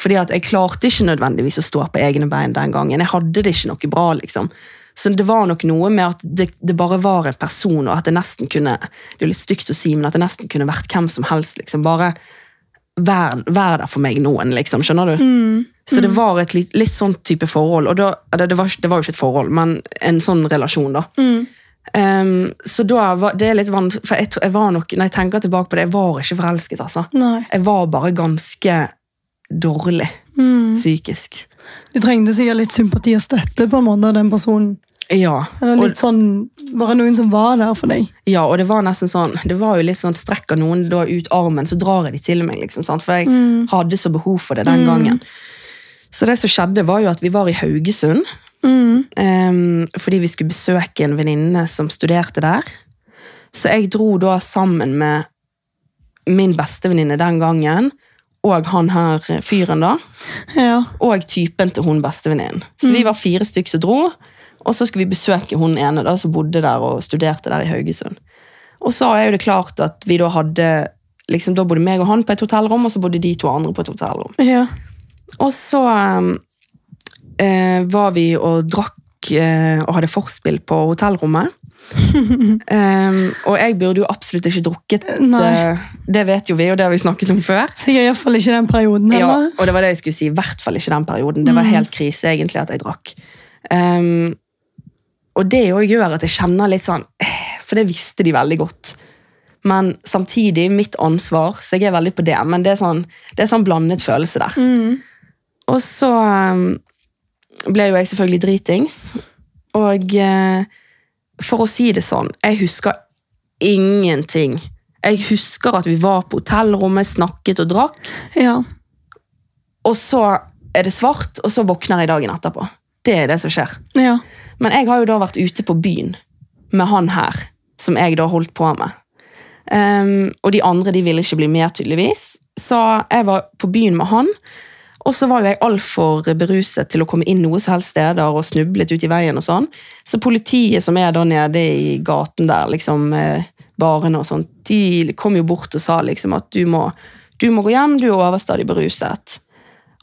Speaker 1: Fordi at jeg klarte ikke nødvendigvis å stå på egne bein den gangen. Jeg hadde det ikke noe bra, liksom. Så det var nok noe med at det, det bare var en person, og at det nesten kunne Det er litt stygt å si, men at det nesten kunne vært hvem som helst. liksom Bare vær, vær der for meg noen, liksom. Skjønner du? Så det var et litt, litt sånn type forhold. Og da, det, det, var, det var jo ikke et forhold, men en sånn relasjon, da. Um, så da var det er litt vanskelig For jeg, jeg var nok, når jeg tenker tilbake på det, jeg var ikke forelsket, altså.
Speaker 2: Nei.
Speaker 1: Jeg var bare ganske dårlig psykisk.
Speaker 2: Du trengte sikkert litt sympati og støtte på en måte av den personen.
Speaker 1: Ja.
Speaker 2: Eller
Speaker 1: Og,
Speaker 2: sånn, Var det noen som var der for deg.
Speaker 1: ja, og det var nesten sånn Det var jo litt sånn Strekker noen da ut armen, så drar jeg de til meg, liksom. Sant? For jeg hadde så behov for det den gangen. Så det som skjedde, var jo at vi var i Haugesund. Em, fordi vi skulle besøke en venninne som studerte der. Så jeg dro da sammen med min bestevenninne den gangen, og han her fyren, da.
Speaker 2: Ja.
Speaker 1: og typen til hun bestevenninnen. Så vi var fire stykker som dro, og så skulle vi besøke hun ene da, som bodde der og studerte der i Haugesund. Og så er jo det klart at vi da hadde liksom, Da bodde meg og han på et hotellrom, og så bodde de to andre på et hotellrom.
Speaker 2: ja.
Speaker 1: Og så eh, var vi og drakk eh, og hadde forspill på hotellrommet. um, og jeg burde jo absolutt ikke drukket. Eh, det vet jo vi, og det har vi snakket om før.
Speaker 2: Sikkert iallfall ikke den perioden
Speaker 1: Ja, og det var det jeg skulle si. I hvert fall ikke den perioden. Det var helt krise egentlig at jeg drakk. Um, og det òg gjør at jeg kjenner litt sånn eh, For det visste de veldig godt. Men samtidig mitt ansvar, så jeg er veldig på det. Men det er sånn, det er sånn blandet følelse der. Og så ehm, ble jo jeg selvfølgelig dritings. Og eh, for å si det sånn, jeg husker ingenting. Jeg husker at vi var på hotellrommet, snakket og drakk.
Speaker 2: Ja.
Speaker 1: Og så er det svart, og så våkner jeg dagen etterpå. Det er det som skjer.
Speaker 2: ja.
Speaker 1: Men jeg har jo da vært ute på byen med han her, som jeg da holdt på med. Um, og de andre de ville ikke bli med, tydeligvis. Så jeg var på byen med han. Og så var jo jeg altfor beruset til å komme inn noe som helst steder og snublet ut i veien. og sånn. Så politiet som er da nede i gaten der, liksom eh, barene og sånt, de kom jo bort og sa liksom at du må, du må gå hjem, du er overstadig beruset.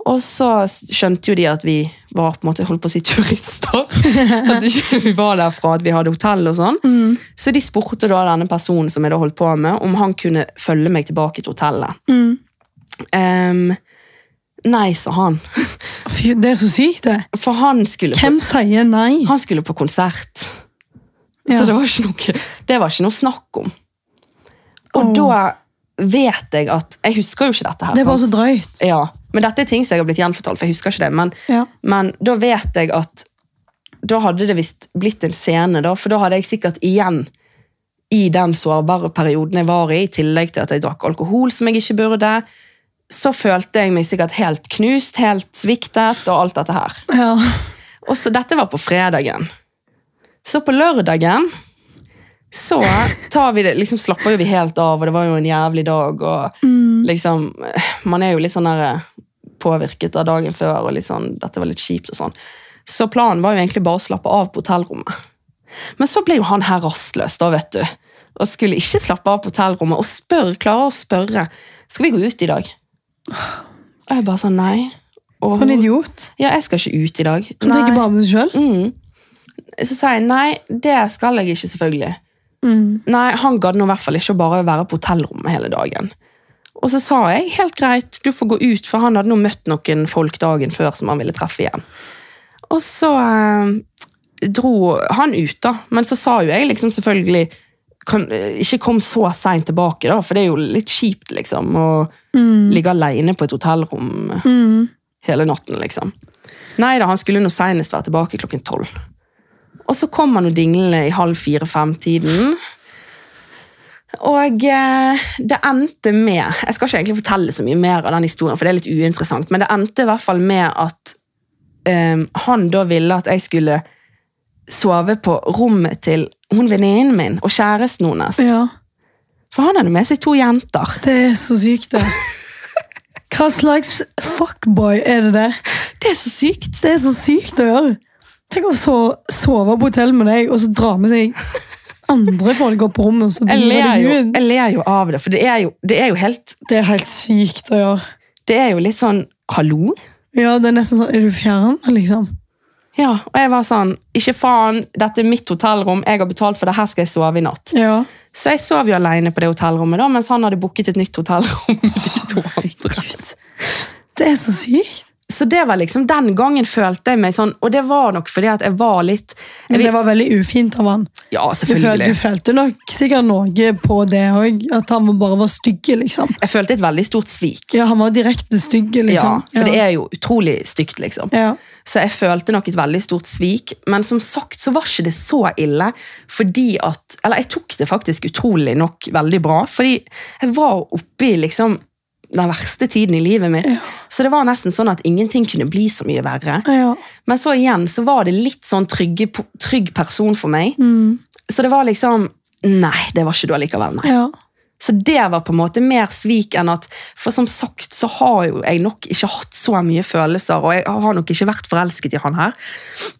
Speaker 1: Og så skjønte jo de at vi var på en måte, holdt på å si turister. At vi var derfra, at vi hadde hotell og sånn. Så de spurte da denne personen som jeg da holdt på med, om han kunne følge meg tilbake til hotellet.
Speaker 2: Mm.
Speaker 1: Ehm, nei, sa han.
Speaker 2: Fy, det er så sykt, det.
Speaker 1: For han skulle, på,
Speaker 2: Hvem sier nei?
Speaker 1: han skulle på konsert.
Speaker 2: Ja.
Speaker 1: Så det var, ikke noe, det var ikke noe snakk om. Og
Speaker 2: oh.
Speaker 1: da vet jeg at Jeg husker jo ikke dette her.
Speaker 2: Det var
Speaker 1: sant?
Speaker 2: så drøyt.
Speaker 1: Ja, men dette er ting som jeg har blitt gjenfortalt, for jeg husker ikke det. Men,
Speaker 2: Ja.
Speaker 1: men da vet jeg at da hadde det visst blitt en scene, da, for da hadde jeg sikkert igjen i den sårbare perioden jeg var i, i tillegg til at jeg drakk alkohol som jeg ikke burde, så følte jeg meg sikkert helt knust, helt sviktet og alt dette her.
Speaker 2: Ja.
Speaker 1: Og så dette var på fredagen. Så på lørdagen så tar vi det, liksom slapper vi helt av, og det var jo en jævlig dag, og liksom, man er jo litt sånn der eh, påvirket av dagen før, og litt sånn, dette var litt kjipt og sånn. Så planen var jo egentlig bare å slappe av på hotellrommet. Men så ble jo han her rastløs, da, vet du. Og skulle ikke slappe av på hotellrommet, og spør, klarer å spørre, skal vi gå ut i dag? Og jeg bare sånn, nei. Og
Speaker 2: For en idiot.
Speaker 1: Ja, jeg skal ikke ut i dag.
Speaker 2: Han tenker bare på seg sjøl.
Speaker 1: Mm. Så sa jeg nei, det skal jeg ikke, selvfølgelig. Nei, han gadd nå i hvert fall ikke å bare være på hotellrommet hele dagen. Og så sa jeg helt greit, du får gå ut, for han hadde nå møtt noen folk dagen før som han ville treffe igjen. Og så eh, dro han ut, da. Men så sa jo jeg liksom selvfølgelig kan, Ikke kom så seint tilbake, da, for det er jo litt kjipt, liksom. Å ligge aleine på et hotellrom hele natten, liksom. Nei da, han skulle nå senest være tilbake klokken tolv. Og så kom han og dinglende i halv fire-fem-tiden. Og eh, det endte med Jeg skal ikke egentlig fortelle så mye mer av den historien, for det er litt uinteressant, men det endte i hvert fall med at eh, han da ville at jeg skulle sove på rommet til hun venninnen min og kjæresten hennes.
Speaker 2: Ja.
Speaker 1: For han hadde med seg to jenter.
Speaker 2: Det er så sykt, det. Hva slags fuckboy er det der?
Speaker 1: Det er så sykt!
Speaker 2: Det er så sykt å gjøre. Tenk å så, sove på hotell med deg, og så dra med seg andre folk opp på rommet. og så
Speaker 1: Jeg ler, jo, jeg ler jo av det, for det er jo, det er jo helt
Speaker 2: Det er helt sykt å gjøre.
Speaker 1: Det er jo litt sånn Hallo?
Speaker 2: Ja, det er nesten sånn Er du fjern, liksom?
Speaker 1: Ja, og jeg var sånn Ikke faen, dette er mitt hotellrom, jeg har betalt for det, her skal jeg sove i natt.
Speaker 2: Ja.
Speaker 1: Så jeg sov jo alene på det hotellrommet, da, mens han hadde booket et nytt hotellrom med de to andre.
Speaker 2: Det er så sykt.
Speaker 1: Så det var liksom, den gangen følte jeg meg sånn, og det var nok fordi at jeg var litt jeg
Speaker 2: Men det var veldig ufint av han.
Speaker 1: Ja,
Speaker 2: Du, følte,
Speaker 1: selvfølgelig.
Speaker 2: du følte nok sikkert noe på det òg. At han bare var stygg, liksom.
Speaker 1: Jeg følte et veldig stort svik.
Speaker 2: Ja, Han var direkte stygg,
Speaker 1: Ja,
Speaker 2: for
Speaker 1: for det er jo utrolig stygt, liksom.
Speaker 2: ja.
Speaker 1: Så jeg følte nok et veldig stort svik. Men som sagt så var ikke det så ille. Fordi at, eller jeg tok det faktisk utrolig nok veldig bra. Fordi jeg var oppe i liksom den verste tiden i livet mitt.
Speaker 2: Ja.
Speaker 1: Så det var nesten sånn at ingenting kunne bli så mye verre.
Speaker 2: ja.
Speaker 1: Men så igjen så var det litt sånn trygge, trygg person for meg.
Speaker 2: Mm.
Speaker 1: Så det var liksom Nei, det var ikke du allikevel, nei.
Speaker 2: ja.
Speaker 1: Så det var på en måte mer svik enn at For som sagt så har jo jeg nok ikke hatt så mye følelser, og jeg har nok ikke vært forelsket i han her.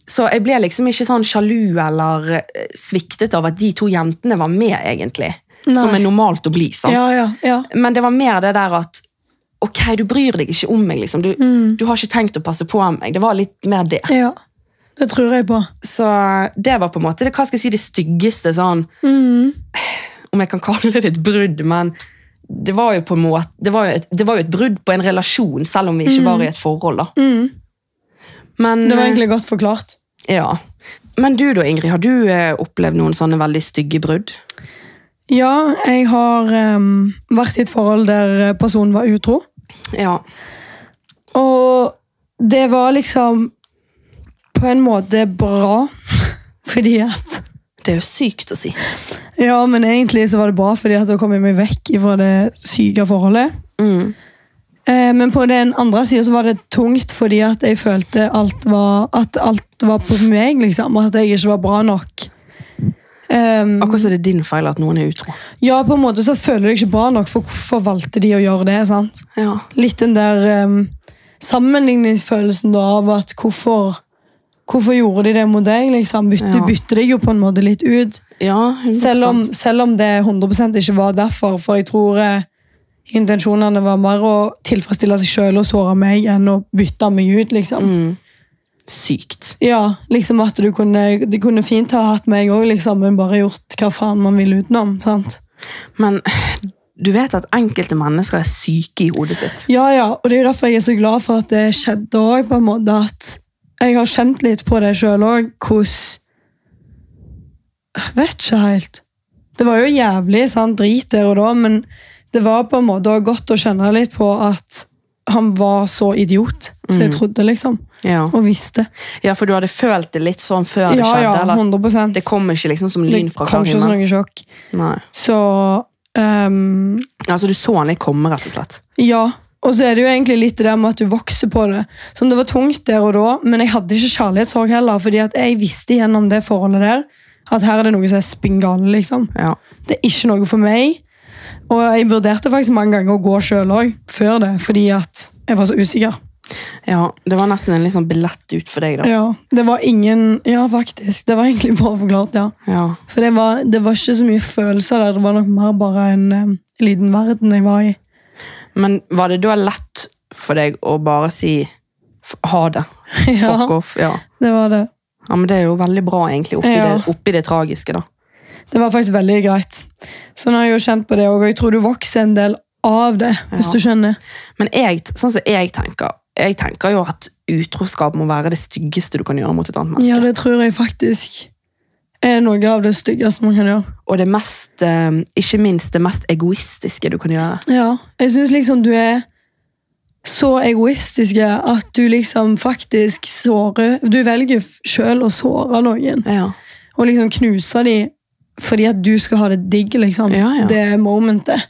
Speaker 1: Så jeg ble liksom ikke sånn sjalu eller eh, sviktet av at de to jentene var med, egentlig.
Speaker 2: Nei.
Speaker 1: Som er normalt å bli, sant?
Speaker 2: ja, ja, ja.
Speaker 1: Men det var mer det der at Ok, du bryr deg ikke om meg, liksom. Du,
Speaker 2: Mm.
Speaker 1: du har ikke tenkt å passe på meg. Det var litt mer det.
Speaker 2: ja. Det tror jeg på.
Speaker 1: Så det var på en måte det, hva skal jeg si, det styggeste sånn
Speaker 2: Mm.
Speaker 1: Om jeg kan kalle det et brudd, men det var jo på en måte, det var jo et, det var jo et brudd på en relasjon, selv om vi ikke var i et forhold. da.
Speaker 2: Mm.
Speaker 1: Men,
Speaker 2: Det var
Speaker 1: eh,
Speaker 2: egentlig godt forklart.
Speaker 1: ja. Men du da, Ingrid, har du eh, opplevd noen sånne veldig stygge brudd?
Speaker 2: Ja, jeg har um, vært i et forhold der eh, personen var utro.
Speaker 1: Ja.
Speaker 2: Og det var liksom på en måte bra. Fordi at
Speaker 1: Det er jo sykt å si.
Speaker 2: Ja, men egentlig så var det bra, fordi at da kom jeg meg vekk fra det syke forholdet.
Speaker 1: Mm.
Speaker 2: Eh, men på den andre sida så var det tungt, fordi at jeg følte alt var, at alt var på meg, liksom. At jeg ikke var bra nok. Um,
Speaker 1: Akkurat som det er din feil at noen er utro.
Speaker 2: ja, på en måte så føler jeg ikke bra nok, for hvorfor valgte de å gjøre det? sant?
Speaker 1: Ja.
Speaker 2: Litt den der um, sammenligningsfølelsen da av at hvorfor Hvorfor gjorde de det mot deg? liksom? Bytte,
Speaker 1: Ja.
Speaker 2: bytte deg jo på en måte litt ut.
Speaker 1: ja 100%.
Speaker 2: Selv om, selv om det 100% ikke var derfor, for jeg tror eh, intensjonene var mer å tilfredsstille seg sjøl og såre meg enn å bytte meg ut. liksom.
Speaker 1: mm. Sykt.
Speaker 2: Ja, liksom at du kunne, De kunne fint ha hatt meg òg, liksom, men bare gjort hva faen man vil utenom. sant?
Speaker 1: Men du vet at enkelte mennesker er syke i hodet sitt.
Speaker 2: Ja, ja, og det er jo derfor jeg er så glad for at det skjedde òg. At jeg har kjent litt på det sjøl òg, hvordan Jeg vet ikke helt. Det var jo jævlig sant, drit der og da, men det var på en måte godt å kjenne litt på at han var så idiot som jeg
Speaker 1: Mm.
Speaker 2: trodde, liksom.
Speaker 1: Ja.
Speaker 2: Og visste.
Speaker 1: ja, for du hadde følt det litt sånn før det
Speaker 2: Ja,
Speaker 1: skjedde?
Speaker 2: ja,
Speaker 1: eller?
Speaker 2: 100
Speaker 1: Det kom ikke liksom som lyn fra
Speaker 2: kom ikke som noe sjokk.
Speaker 1: Nei.
Speaker 2: Så ehm,
Speaker 1: Altså, du så han litt komme, rett og slett?
Speaker 2: Ja, og så er det jo egentlig litt det der med at du vokser på det. Sånn, det var tungt der og da, men jeg hadde ikke kjærlighetssorg heller, fordi at jeg visste gjennom det forholdet der at her er det noe som er spinngale, liksom.
Speaker 1: Ja.
Speaker 2: Det er ikke noe for meg. Og jeg vurderte faktisk mange ganger å gå sjøl òg, før det, fordi at jeg var så usikker.
Speaker 1: ja. Det var nesten en litt sånn billett ut for deg, da.
Speaker 2: Ja, Det var ingen Ja, faktisk. Det var egentlig bare forklart, ja.
Speaker 1: Ja.
Speaker 2: For det var, det var ikke så mye følelser der, det var nok mer bare en en liten verden jeg var i.
Speaker 1: Men var det da lett for deg å bare si ha det?
Speaker 2: Ja,
Speaker 1: Fuck off? Ja.
Speaker 2: det var det.
Speaker 1: ja, men det er jo veldig bra, egentlig, oppi,
Speaker 2: Ja.
Speaker 1: det, oppi det tragiske, da.
Speaker 2: Det var faktisk veldig greit. Så nå har jeg jo kjent på det, og jeg tror du vokser en del av det, hvis du skjønner.
Speaker 1: Men jeg, sånn som jeg tenker, jeg tenker jo at utroskap må være det styggeste du kan gjøre mot et annet menneske.
Speaker 2: Ja, det tror jeg faktisk er noe av det styggeste man kan gjøre.
Speaker 1: Og det mest, eh, ikke minst det mest egoistiske du kan gjøre.
Speaker 2: Ja, jeg syns liksom du er så egoistiske at du liksom faktisk sårer Du velger sjøl å såre noen,
Speaker 1: Ja.
Speaker 2: og liksom knuse dem fordi at du skal ha det digg, liksom.
Speaker 1: Ja, ja.
Speaker 2: Det momentet.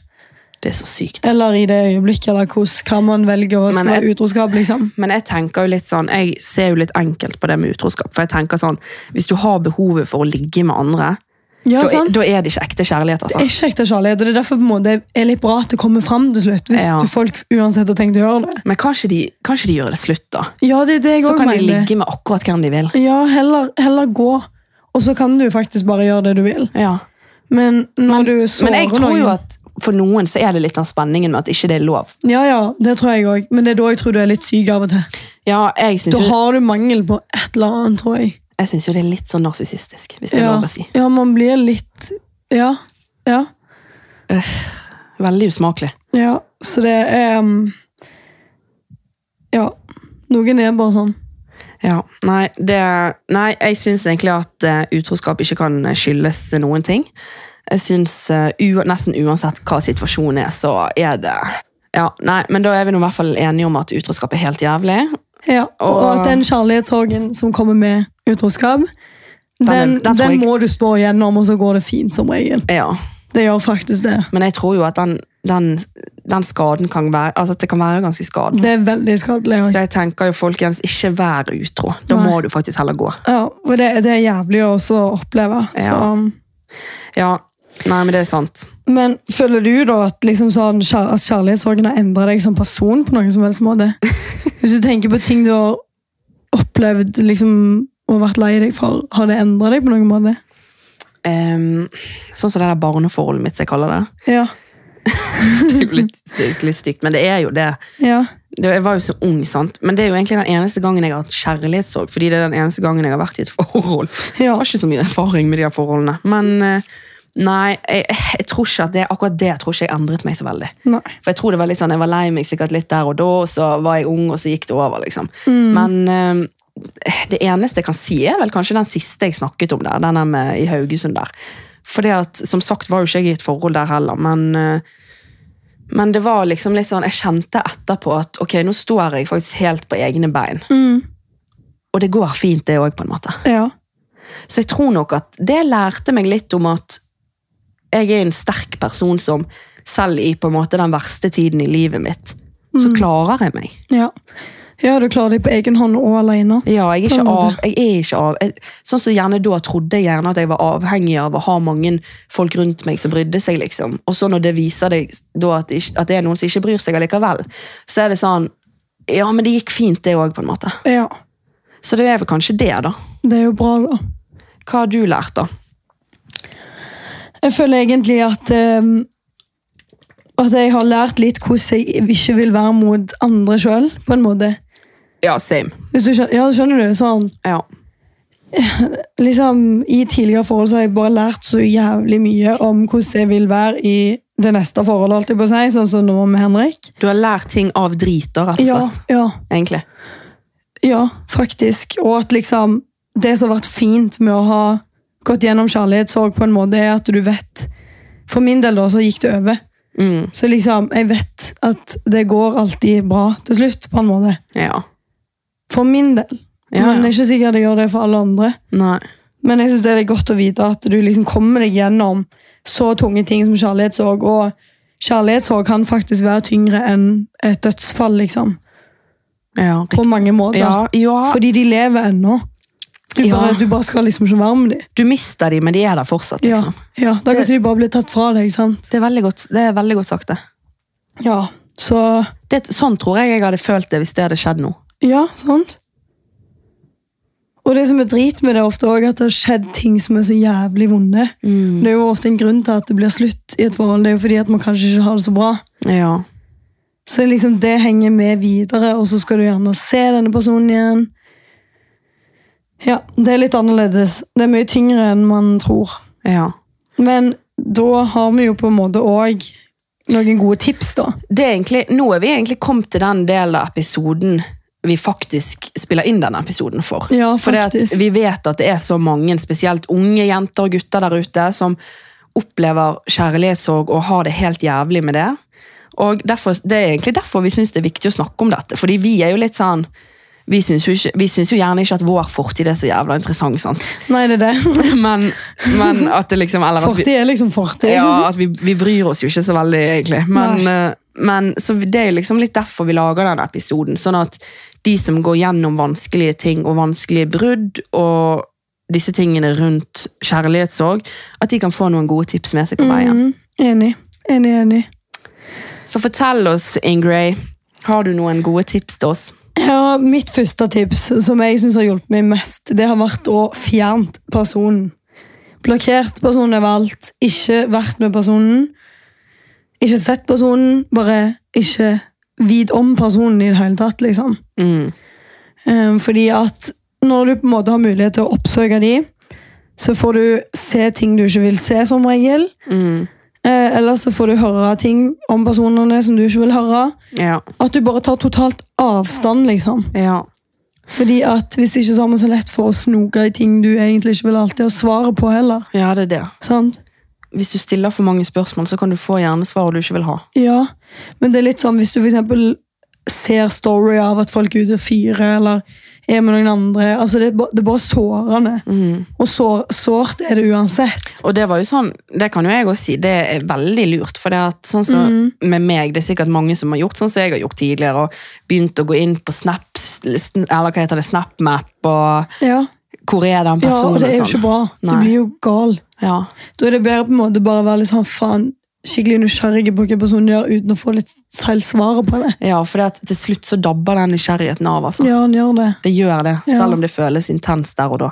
Speaker 1: Det er så sykt.
Speaker 2: Eller i det øyeblikket, eller hvordan kan man velge å
Speaker 1: Men
Speaker 2: være utroskap, liksom.
Speaker 1: Men jeg tenker jo litt sånn, jeg ser jo litt enkelt på det med utroskap. For jeg tenker sånn, Hvis du har behovet for å ligge med andre,
Speaker 2: Ja,
Speaker 1: da, da er det ikke ekte kjærlighet.
Speaker 2: Det
Speaker 1: altså.
Speaker 2: er ikke ekte kjærlighet, og det er derfor på en måte det er litt bra at det kommer fram til slutt. Hvis
Speaker 1: Ja.
Speaker 2: du folk uansett har tenkt å gjøre det.
Speaker 1: Men kanskje de, kanskje de gjør det slutt, da.
Speaker 2: Ja, det er det jeg
Speaker 1: Så
Speaker 2: kan
Speaker 1: kan de ligge med akkurat hvem de vil.
Speaker 2: Ja, heller, heller gå, og så kan du faktisk bare gjøre det du vil.
Speaker 1: Ja.
Speaker 2: Men når du sårer
Speaker 1: Men jeg tror
Speaker 2: noen
Speaker 1: jo at for noen så er det litt den spenningen med at ikke det er lov.
Speaker 2: Ja, ja, det tror jeg òg. Men det er da jeg tror du er litt syk av og til.
Speaker 1: Ja, jeg synes
Speaker 2: Da
Speaker 1: jo,
Speaker 2: har du mangel på et eller annet, tror jeg.
Speaker 1: jeg synes jo det er litt sånn narsissistisk, hvis det er
Speaker 2: Ja,
Speaker 1: lov å si.
Speaker 2: ja man blir litt Ja. Ja.
Speaker 1: Veldig usmakelig.
Speaker 2: ja. Så det er um, Ja. Noen er bare sånn.
Speaker 1: Ja, nei, det, nei jeg syns egentlig at eh, utroskap ikke kan skyldes noen ting. Jeg syns eh, nesten uansett hva situasjonen er, så er det Ja, nei, men da er vi nå i hvert fall enige om at utroskap er helt jævlig.
Speaker 2: Ja, og,
Speaker 1: Og-
Speaker 2: at den kjærlighetssorgen som kommer med utroskap,
Speaker 1: Den
Speaker 2: den,
Speaker 1: den
Speaker 2: den
Speaker 1: jeg-
Speaker 2: må du spå igjennom, og så går det fint som regel.
Speaker 1: Ja,
Speaker 2: Det gjør faktisk det.
Speaker 1: Men jeg tror jo at den, den, den skaden kan være Altså det kan være ganske skadelig.
Speaker 2: Det er veldig skadelig.
Speaker 1: Så jeg tenker jo folkens, ikke vær utro. Da
Speaker 2: Nei.
Speaker 1: må du faktisk heller gå.
Speaker 2: Ja, og det, det er jævlig å også oppleve. Så,
Speaker 1: Ja. Ja, nei, men det er sant.
Speaker 2: men føler du da at, liksom sånn, kjær- at kjærlighetssorgen har endret deg som person på noen som helst måte? Hvis du tenker på ting du har opplevd liksom, og vært lei deg for, har det endret deg på noen måte?
Speaker 1: Um, sånn som det der barneforholdet mitt, som jeg kaller det.
Speaker 2: Ja.
Speaker 1: Det er jo litt, litt stygt, men det er jo det.
Speaker 2: Ja.
Speaker 1: det. Jeg var jo så ung, sant? men det er jo egentlig den eneste gangen jeg har hatt kjærlighetssorg. Fordi det er den eneste gangen jeg har vært i et forhold.
Speaker 2: Ja.
Speaker 1: Jeg har ikke så mye erfaring med de her forholdene. Men eh, nei, jeg, jeg tror ikke at det, akkurat det tror ikke jeg endret meg så veldig.
Speaker 2: Nei.
Speaker 1: For jeg tror det var litt sånn, jeg var lei meg sikkert litt der og da, og så var jeg ung, og så gikk det over. liksom.
Speaker 2: Mm.
Speaker 1: Men uh, det eneste jeg kan si, er vel kanskje den siste jeg snakket om der. Den med, i Haugesund der. For det at, som sagt var jo ikke jeg i et forhold der heller, men, uh, men det var liksom litt sånn, jeg kjente etterpå at ok, nå står jeg faktisk helt på egne bein.
Speaker 2: Mm.
Speaker 1: Og det går fint det òg, på en måte.
Speaker 2: Ja.
Speaker 1: Så jeg tror nok at det lærte meg litt om at jeg er en sterk person som selv i på en måte den verste tiden i livet mitt, så klarer jeg meg.
Speaker 2: Ja. ja, du klarer deg på egen hånd og alene.
Speaker 1: Ja, jeg er ikke av. Er ikke av. Jeg, sånn som gjerne da trodde jeg gjerne at jeg var avhengig av å ha mange folk rundt meg som brydde seg, liksom. Og så når det viser deg at, at det er noen som ikke bryr seg allikevel, så er det sånn Ja, men det gikk fint, det òg, på en måte.
Speaker 2: Ja,
Speaker 1: Så det er vel kanskje det, da.
Speaker 2: det er jo bra, da.
Speaker 1: Hva har du lært, da?
Speaker 2: Jeg føler egentlig at um, At jeg har lært litt hvordan jeg ikke vil være mot andre sjøl, på en måte.
Speaker 1: Ja, same.
Speaker 2: Skjønner, ja, skjønner du? Sånn,
Speaker 1: Ja.
Speaker 2: liksom, I tidligere forhold så har jeg bare lært så jævlig mye om hvordan jeg vil være i det neste forholdet, alltid på seg, sånn som nå med Henrik.
Speaker 1: Du har lært ting av driter, rett og
Speaker 2: Ja,
Speaker 1: slett.
Speaker 2: ja,
Speaker 1: Egentlig.
Speaker 2: ja, faktisk. Og at liksom det som har vært fint med å ha gått gjennom kjærlighetssorg på en måte, er at du vet For min del da, så gikk det over.
Speaker 1: Mm.
Speaker 2: Så liksom, jeg vet at det går alltid bra til slutt, på en måte.
Speaker 1: Ja.
Speaker 2: For min del.
Speaker 1: Ja,
Speaker 2: Men det er ikke sikkert det gjør det for alle andre.
Speaker 1: Nei.
Speaker 2: Men jeg synes det er godt å vite at du liksom kommer deg gjennom så tunge ting som kjærlighetssorg. Og kjærlighetssorg kan faktisk være tyngre enn et dødsfall, liksom.
Speaker 1: Ja,
Speaker 2: På mange måter.
Speaker 1: ja, ja.
Speaker 2: Fordi de lever ennå. Du,
Speaker 1: Ja.
Speaker 2: bare- du bare skal liksom ikke være med dem.
Speaker 1: du mister dem, men de er der fortsatt.
Speaker 2: Ja,
Speaker 1: liksom.
Speaker 2: ja, da kan de bare bli tatt fra deg, sant?
Speaker 1: Det, er veldig godt, det er veldig godt sagt, det.
Speaker 2: Ja, så
Speaker 1: det. Sånn tror jeg jeg hadde følt det hvis det hadde skjedd nå.
Speaker 2: Ja, sant? Og det som er drit med det, ofte også at det har skjedd ting som er så jævlig vonde. Det er jo ofte en grunn til at det blir slutt i et forhold. Det er jo fordi at man kanskje ikke har det så bra.
Speaker 1: Ja.
Speaker 2: Så liksom det henger med videre, og så skal du gjerne se denne personen igjen. Ja, det er litt annerledes. Det er mye tyngre enn man tror.
Speaker 1: ja.
Speaker 2: Men da har vi jo på en måte òg noen gode tips, da.
Speaker 1: Det er egentlig, nå er vi egentlig kommet til den delen av episoden vi faktisk spiller inn denne episoden for.
Speaker 2: Ja, faktisk.
Speaker 1: For vi vet at det er så mange, spesielt unge jenter og gutter der ute, som opplever kjærlighetssorg og har det helt jævlig med det. Og derfor, Det er egentlig derfor vi syns det er viktig å snakke om dette. Fordi vi er jo litt sånn vi syns jo, vi jo gjerne ikke at vår fortid er så jævla interessant, sant?
Speaker 2: Nei, det er det.
Speaker 1: Men, men at det liksom at vi-
Speaker 2: Fortid er liksom fortid.
Speaker 1: ja, at vi, vi bryr oss jo ikke så veldig, egentlig. Men, eh, men så det er liksom litt derfor vi lager denne episoden. Sånn at de som går gjennom vanskelige ting og vanskelige brudd, og disse tingene rundt kjærlighetssorg, at de kan få noen gode tips med seg på veien.
Speaker 2: Mm, Enig. Enig, enig.
Speaker 1: Så fortell oss, Ingray, har du noen gode tips til oss?
Speaker 2: Ja, mitt første tips, som jeg synes har hjulpet meg mest, det har vært å fjerne personen. Blokkert personen er valgt, ikke vært med personen. ikke sett personen, bare ikke vit om personen i det hele tatt, liksom.
Speaker 1: Mm.
Speaker 2: Um, fordi at når du på en måte har mulighet til å oppsøke de, så får du se ting du ikke vil se, som regel.
Speaker 1: Mm.
Speaker 2: Eh, eller så får du høre ting om personene som du ikke vil høre.
Speaker 1: Ja.
Speaker 2: At du bare tar totalt avstand, liksom.
Speaker 1: Ja.
Speaker 2: Fordi at hvis ikke så har man så lett for å snoke i ting du egentlig ikke vil alltid ha svaret på heller.
Speaker 1: ja, det er det.
Speaker 2: Sant?
Speaker 1: Hvis du stiller for mange spørsmål, så kan du få hjernesvaret du ikke vil ha.
Speaker 2: Ja, men det er litt sånn hvis du for eksempel ser story av at folk er ute og fyrer, eller er med noen andre. Altså det, det er bare sårende.
Speaker 1: Mm.
Speaker 2: Og sår, sårt er det uansett.
Speaker 1: Og det var jo sånn, det kan jo jeg også si, det er veldig lurt. For det at sånn som
Speaker 2: Mm.
Speaker 1: med meg, det er sikkert mange som har gjort sånn som jeg har gjort tidligere, og begynt å gå inn på Snap, eller hva heter det, SnapMap, og
Speaker 2: Ja,
Speaker 1: hvor er den personen?
Speaker 2: ja og det er jo
Speaker 1: sånn.
Speaker 2: ikke bra. Du blir jo gal.
Speaker 1: Ja.
Speaker 2: Da er det bedre på en måte bare å være litt sånn faen, skikkelig nysgjerrig på hva personen gjør, uten å få litt selv svaret på det.
Speaker 1: ja, for til slutt så dabber den nysgjerrigheten av, altså.
Speaker 2: Ja, den gjør det.
Speaker 1: Det gjør det,
Speaker 2: Ja.
Speaker 1: selv om det føles intenst der og da.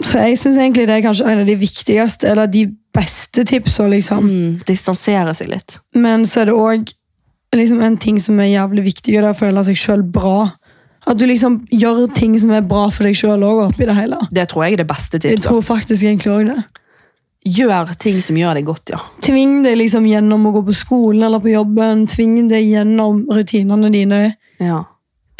Speaker 2: Så jeg synes egentlig det er kanskje en av de viktigste, eller de beste tipsene, liksom.
Speaker 1: Mm. Distansere seg litt.
Speaker 2: Men så er det òg liksom en ting som er jævlig viktig, og det er å føle seg sjøl bra. At du liksom gjør ting som er bra for deg sjøl òg, oppi det hele.
Speaker 1: Det tror jeg er det beste
Speaker 2: Jeg tror faktisk egentlig også det.
Speaker 1: Gjør ting som gjør deg godt, ja.
Speaker 2: Tving deg liksom gjennom å gå på skolen eller på jobben. Tving deg gjennom rutinene dine.
Speaker 1: ja.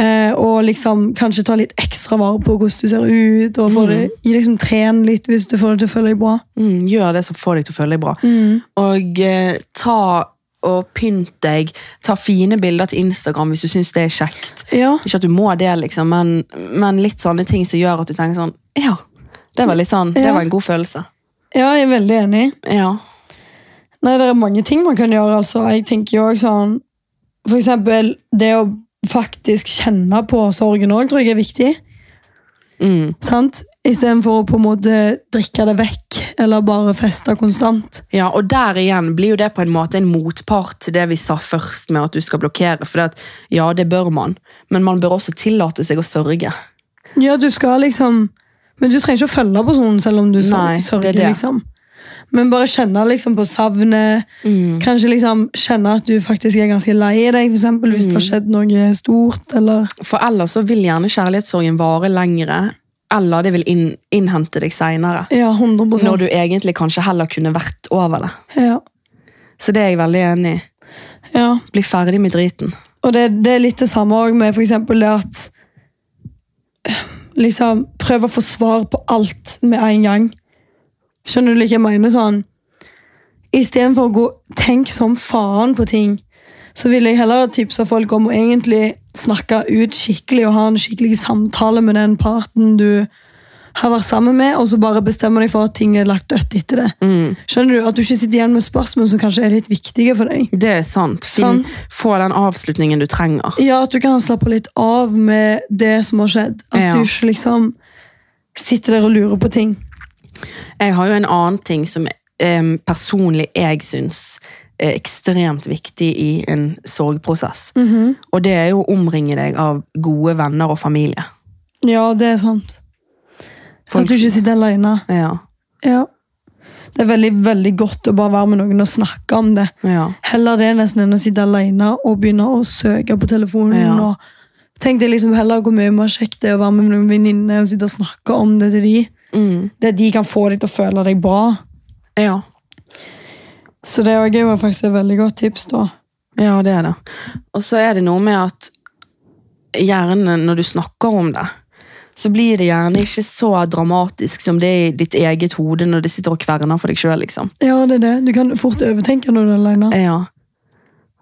Speaker 2: Eh, og liksom kanskje ta litt ekstra vare på hvordan du ser ut. Og
Speaker 1: Mm.
Speaker 2: det, liksom Tren litt hvis du får det til å føle deg bra.
Speaker 1: Mm, gjør det som får deg til å føle deg bra. Og eh, ta og pynt deg. Ta fine bilder til Instagram hvis du syns det er kjekt.
Speaker 2: Ja,
Speaker 1: Ikke at du må det, liksom, men, men litt sånne ting som gjør at du tenker sånn Ja, det var litt sånn, det var en god følelse.
Speaker 2: Ja, jeg er veldig enig.
Speaker 1: Ja.
Speaker 2: Nei, det er mange ting man kan gjøre. altså. Jeg tenker jo også sånn For eksempel det å faktisk kjenne på sorgen òg, tror jeg er viktig.
Speaker 1: Mm.
Speaker 2: sant? Istedenfor å på en måte drikke det vekk, eller bare feste konstant.
Speaker 1: ja, og der igjen blir jo det på en måte en motpart til det vi sa først med at du skal blokkere. For det at, ja, det bør man, men man bør også tillate seg å sørge.
Speaker 2: Ja, du skal liksom Men du trenger ikke å følge personen selv om du
Speaker 1: Nei, er
Speaker 2: sørger.
Speaker 1: det.
Speaker 2: liksom. Men bare kjenne liksom på savnet.
Speaker 1: Mm.
Speaker 2: Kanskje liksom kjenne at du faktisk er ganske lei deg, for eksempel, hvis det har skjedd noe stort. eller...
Speaker 1: For ellers så vil gjerne kjærlighetssorgen vare lengre, eller det vil inn, innhente deg seinere.
Speaker 2: Ja, 100
Speaker 1: Når du egentlig kanskje heller kunne vært over det.
Speaker 2: ja,
Speaker 1: Så det er jeg veldig enig i.
Speaker 2: ja.
Speaker 1: Bli ferdig med driten.
Speaker 2: Og det, det er litt det samme også med eksempel det at liksom, prøve å få svar på alt med en gang. Skjønner du hva jeg mener? sånn? Istedenfor å gå tenk som faen på ting, så vil jeg heller tipse folk om å egentlig snakke ut skikkelig og ha en skikkelig samtale med den parten du har vært sammen med, og så bare bestemmer deg for at ting er lagt dødt etter det.
Speaker 1: Mm.
Speaker 2: Skjønner du? At du ikke sitter igjen med spørsmål som kanskje er litt viktige for deg.
Speaker 1: Det er sant. Finn,
Speaker 2: Sant.
Speaker 1: Få den avslutningen du trenger.
Speaker 2: Ja, at du kan slappe litt av med det som har skjedd. At
Speaker 1: Ja.
Speaker 2: du ikke liksom sitter der og lurer på ting.
Speaker 1: Jeg har jo en annen ting som em, personlig jeg syns er ekstremt viktig i en sorgprosess. Og det er jo å omringe deg av gode venner og familie.
Speaker 2: Ja, det er sant.
Speaker 1: Folk-
Speaker 2: At du ikke sitter alene.
Speaker 1: Ja.
Speaker 2: Ja. Det er veldig, veldig godt å bare være med noen og snakke om det.
Speaker 1: ja.
Speaker 2: Heller det nesten enn å sitte alene og begynne å søke på telefonen.
Speaker 1: Ja.
Speaker 2: og Tenk deg liksom heller hvor mye mer kjekt det er å være med noen venninner og sitte og snakke om det til de.
Speaker 1: Mm.
Speaker 2: Det de kan få deg til å føle deg bra.
Speaker 1: ja.
Speaker 2: Så det er jo faktisk et veldig godt tips. da.
Speaker 1: Ja, det er det. Og så er det noe med at gjerne når du snakker om det, så blir det gjerne ikke så dramatisk som det er i ditt eget hode når det sitter og kverner for deg sjøl. Liksom.
Speaker 2: Ja, det er det. Du kan fort overtenke når du er aleine.
Speaker 1: Ja.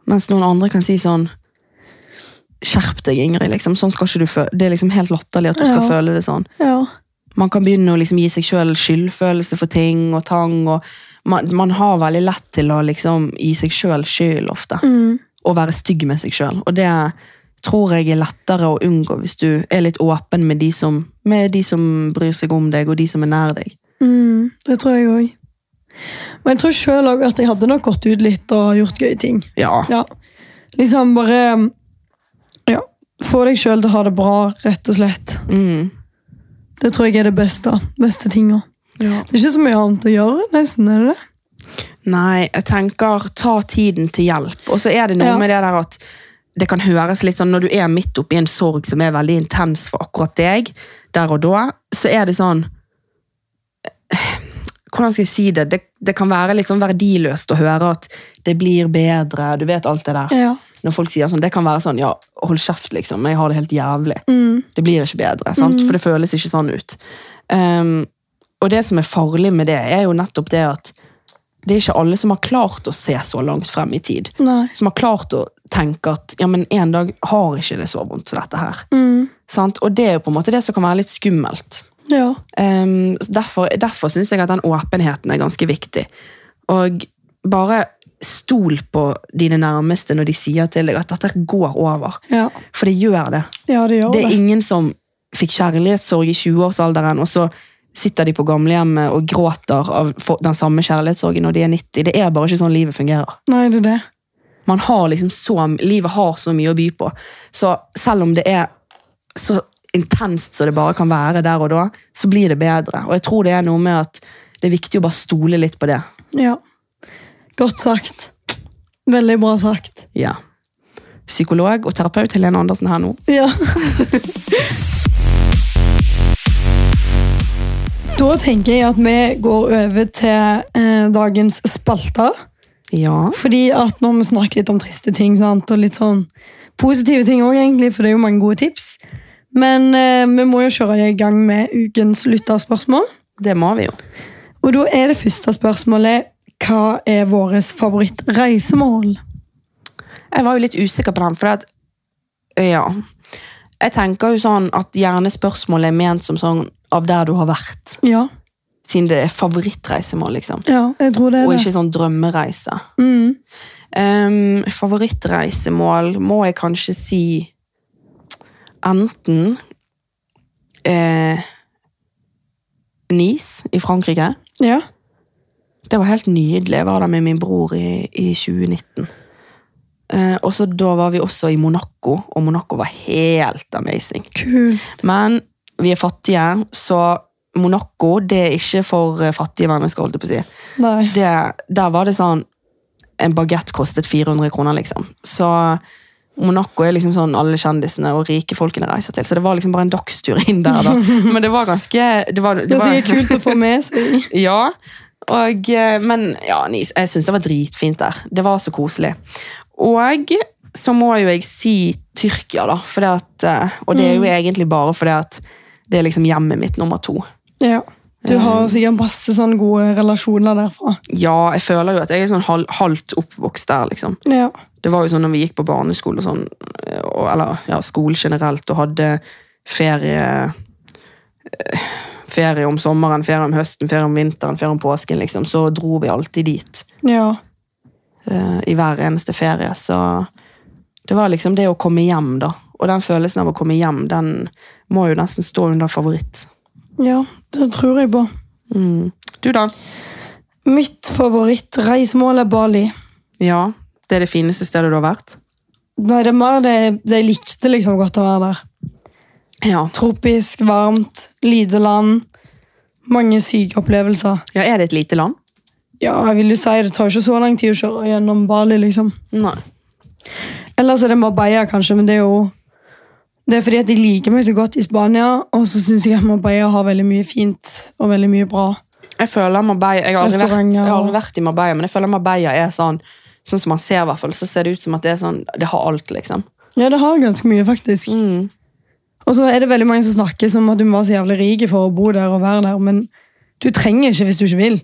Speaker 1: Mens noen andre kan si sånn Skjerp deg, Ingrid. Liksom. Sånn skal ikke du føle. Det er liksom helt latterlig at du skal føle det sånn.
Speaker 2: Ja.
Speaker 1: Man kan begynne å liksom gi seg sjøl skyldfølelse for ting og tang. og man, man har veldig lett til å liksom gi seg sjøl skyld ofte.
Speaker 2: Mm.
Speaker 1: Og være stygg med seg sjøl. Og det tror jeg er lettere å unngå hvis du er litt åpen med de som, med de som bryr seg om deg, og de som er nær deg.
Speaker 2: Mm, det tror jeg òg. Men jeg tror sjøl òg at jeg hadde nok gått ut litt og gjort gøye ting.
Speaker 1: Ja.
Speaker 2: Ja. Liksom bare Ja. Få deg sjøl til å ha det bra, rett og slett.
Speaker 1: Mm.
Speaker 2: Det tror jeg er det beste. Beste tinga.
Speaker 1: ja.
Speaker 2: Det er ikke så mye annet å gjøre, nesten. er det det?
Speaker 1: Nei, jeg tenker ta tiden til hjelp. Og så er det noe
Speaker 2: Ja.
Speaker 1: med det der at det kan høres litt sånn, når du er midt oppi en sorg som er veldig intens for akkurat deg, der og da, så er det sånn Hvordan skal jeg si det? Det, det kan være litt sånn verdiløst å høre at det blir bedre, du vet alt det der.
Speaker 2: Ja.
Speaker 1: Når folk sier sånn, det kan være sånn, ja, hold kjeft liksom, jeg har det helt jævlig.
Speaker 2: Mm.
Speaker 1: Det blir ikke bedre, sant? for det føles ikke sånn ut. Um, og det som er farlig med det, er jo nettopp det at det er ikke alle som har klart å se så langt frem i tid.
Speaker 2: Nei.
Speaker 1: Som har klart å tenke at ja, men en dag har ikke det så vondt som dette her.
Speaker 2: Mm.
Speaker 1: Og det er jo på en måte det som kan være litt skummelt.
Speaker 2: Ja.
Speaker 1: Um, derfor derfor syns jeg at den åpenheten er ganske viktig. Og bare stol på dine nærmeste når de sier til deg at dette går over.
Speaker 2: Ja.
Speaker 1: For det gjør det.
Speaker 2: ja, det gjør
Speaker 1: Det
Speaker 2: det.
Speaker 1: er ingen som fikk kjærlighetssorg i 20-årsalderen, og så sitter de på gamlehjemmet og gråter av den samme kjærlighetssorgen når de er 90. Det er bare ikke sånn livet fungerer.
Speaker 2: Nei, det er det.
Speaker 1: Man har liksom så, livet har så mye å by på. Så selv om det er så intenst som det bare kan være der og da, så blir det bedre. Og jeg tror det er noe med at det er viktig å bare stole litt på det.
Speaker 2: Ja. Godt sagt. Veldig bra sagt.
Speaker 1: Ja. Psykolog og terapeut Helene Andersen her nå.
Speaker 2: Ja. Da tenker jeg at vi går over til eh, dagens spalter.
Speaker 1: Ja.
Speaker 2: Fordi at når vi snakker litt om triste ting, sant? og litt sånn positive ting òg, egentlig, for det er jo mange gode tips. Men eh, vi må jo kjøre i gang med ukens lytterspørsmål.
Speaker 1: Det må vi jo.
Speaker 2: Og da er det første spørsmålet hva er vårt favorittreisemål?
Speaker 1: Jeg var jo litt usikker på den, for at Ja. Jeg tenker jo sånn at gjerne spørsmålet er ment som sånn av der du har vært.
Speaker 2: Ja,
Speaker 1: Siden det er favorittreisemål, liksom.
Speaker 2: ja jeg tror det
Speaker 1: Og
Speaker 2: er det.
Speaker 1: ikke sånn drømmereise.
Speaker 2: Mm.
Speaker 1: Um, favorittreisemål må jeg kanskje si enten eh, Nice i Frankrike.
Speaker 2: Ja.
Speaker 1: Det var helt nydelig. Jeg var der med min bror i, i 2019. Eh, og så Da var vi også i Monaco, og Monaco var helt amazing.
Speaker 2: Kult.
Speaker 1: Men vi er fattige, så Monaco det er ikke for eh, fattige mennesker. holdt jeg på å si. Det, der var det sånn En bagett kostet 400 kroner, liksom. Så Monaco er liksom sånn alle kjendisene og rike folkene reiser til. Så det var liksom bare en dagstur inn der, da. Men det var ganske Det, var,
Speaker 2: Det
Speaker 1: var-
Speaker 2: sikkert kult å få med seg.
Speaker 1: ja, og, eh, men ja, jeg syns det var dritfint der. Det var så koselig. Og så må jo jeg si Tyrkia, da. Det at, eh, og det er jo egentlig bare fordi at det er liksom hjemmet mitt nummer to.
Speaker 2: Ja. Du har sikkert masse sånne gode relasjoner derfra.
Speaker 1: Ja, jeg føler jo at jeg er sånn hal halvt oppvokst der, liksom.
Speaker 2: Ja.
Speaker 1: Det var jo sånn når vi gikk på barneskole og sånn, eh, og, eller ja, skole generelt, og hadde ferie eh, Ferie om sommeren, ferie om høsten, ferie om vinteren, ferie om påsken, liksom. Så dro vi alltid dit.
Speaker 2: Ja.
Speaker 1: eh, i hver eneste ferie. Så det var liksom det å komme hjem, da. Og den følelsen av å komme hjem, den må jo nesten stå under favoritt.
Speaker 2: Ja, det tror jeg på.
Speaker 1: Mm. Du, da?
Speaker 2: Mitt favorittreisemål er Bali.
Speaker 1: Ja, det er det fineste stedet du har vært?
Speaker 2: Nei, det er mer det, det jeg likte liksom godt å være der.
Speaker 1: Ja.
Speaker 2: Tropisk, varmt, lite land. Mange syke opplevelser.
Speaker 1: ja. Er det et lite land?
Speaker 2: Ja, jeg vil jo si Det tar ikke så lang tid å kjøre gjennom Bali. liksom.
Speaker 1: Nei.
Speaker 2: Ellers er det Marbella, kanskje, men det er jo det er fordi at jeg liker meg så godt i Spania, og så syns jeg at Marbella har veldig mye fint og veldig mye bra.
Speaker 1: Jeg føler Marbella, jeg har aldri, vært, jeg har aldri vært i Marbella, men jeg føler Marbella er sånn Sånn som man ser, hvert fall, så ser det ut som at det er sånn Det har alt, liksom.
Speaker 2: Ja, det har ganske mye, faktisk.
Speaker 1: Mm.
Speaker 2: Og så er det veldig mange som snakker som at du må være så jævlig rik for å bo der og være der, men du trenger ikke hvis du ikke vil.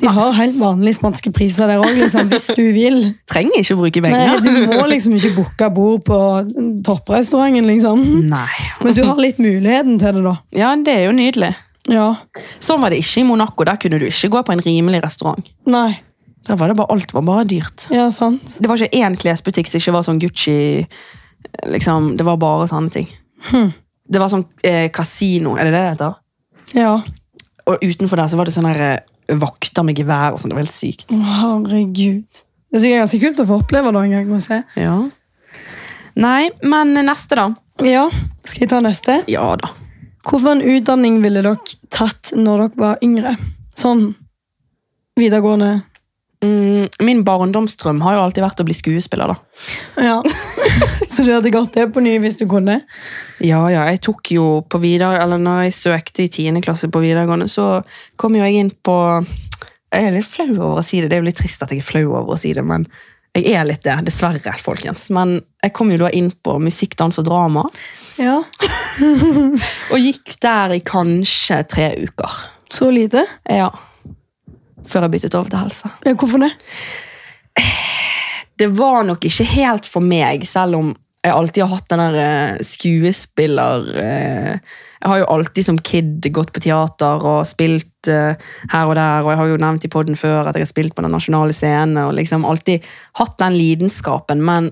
Speaker 2: De har helt vanlige spanske priser der òg, liksom, hvis du vil.
Speaker 1: Trenger ikke å bruke
Speaker 2: Nei. Du må liksom ikke booke bord på topprestauranten, liksom.
Speaker 1: Nei.
Speaker 2: Men du har litt muligheten til det, da.
Speaker 1: Ja, det er jo nydelig.
Speaker 2: Ja.
Speaker 1: Sånn var det ikke i Monaco. Der kunne du ikke gå på en rimelig restaurant.
Speaker 2: Nei.
Speaker 1: Der var det bare, Alt var bare dyrt.
Speaker 2: Ja, sant.
Speaker 1: Det var ikke én klesbutikk som ikke var sånn Gucci. liksom, Det var bare sånne ting. Det var sånn eh, kasino, er det det det heter?
Speaker 2: Ja.
Speaker 1: Og utenfor der så var det sånn her, eh, vakter med gevær og sånn. Det var helt sykt.
Speaker 2: Herregud. Det er sikkert ganske kult å få oppleve det en gang. må jeg se.
Speaker 1: Ja. Nei, men neste, da?
Speaker 2: Ja, Skal jeg ta neste?
Speaker 1: Ja da.
Speaker 2: Hvilken utdanning ville dere tatt når dere var yngre? Sånn videregående
Speaker 1: Mm, min barndomsdrøm har jo alltid vært å bli skuespiller, da.
Speaker 2: Ja. Så du hadde gått det på ny hvis du kunne?
Speaker 1: Ja, ja, jeg tok jo på videre, eller når jeg søkte i 10. klasse på videregående, så kom jo jeg inn på Jeg er litt flau over å si det, det er jo litt trist at jeg er flau over å si det, men jeg er litt det, dessverre, folkens. Men jeg kom jo da inn på musikk, dans og drama,
Speaker 2: Ja.
Speaker 1: og gikk der i kanskje tre uker.
Speaker 2: Så lite?
Speaker 1: Ja. Før jeg byttet over til helse.
Speaker 2: Ja, hvorfor det?
Speaker 1: det var nok ikke helt for meg, selv om jeg alltid har hatt den der eh, skuespiller eh, Jeg har jo alltid som kid gått på teater og spilt eh, her og der, og jeg har jo nevnt i podden før at jeg har spilt på den nasjonale scenen, og liksom alltid hatt den lidenskapen, men,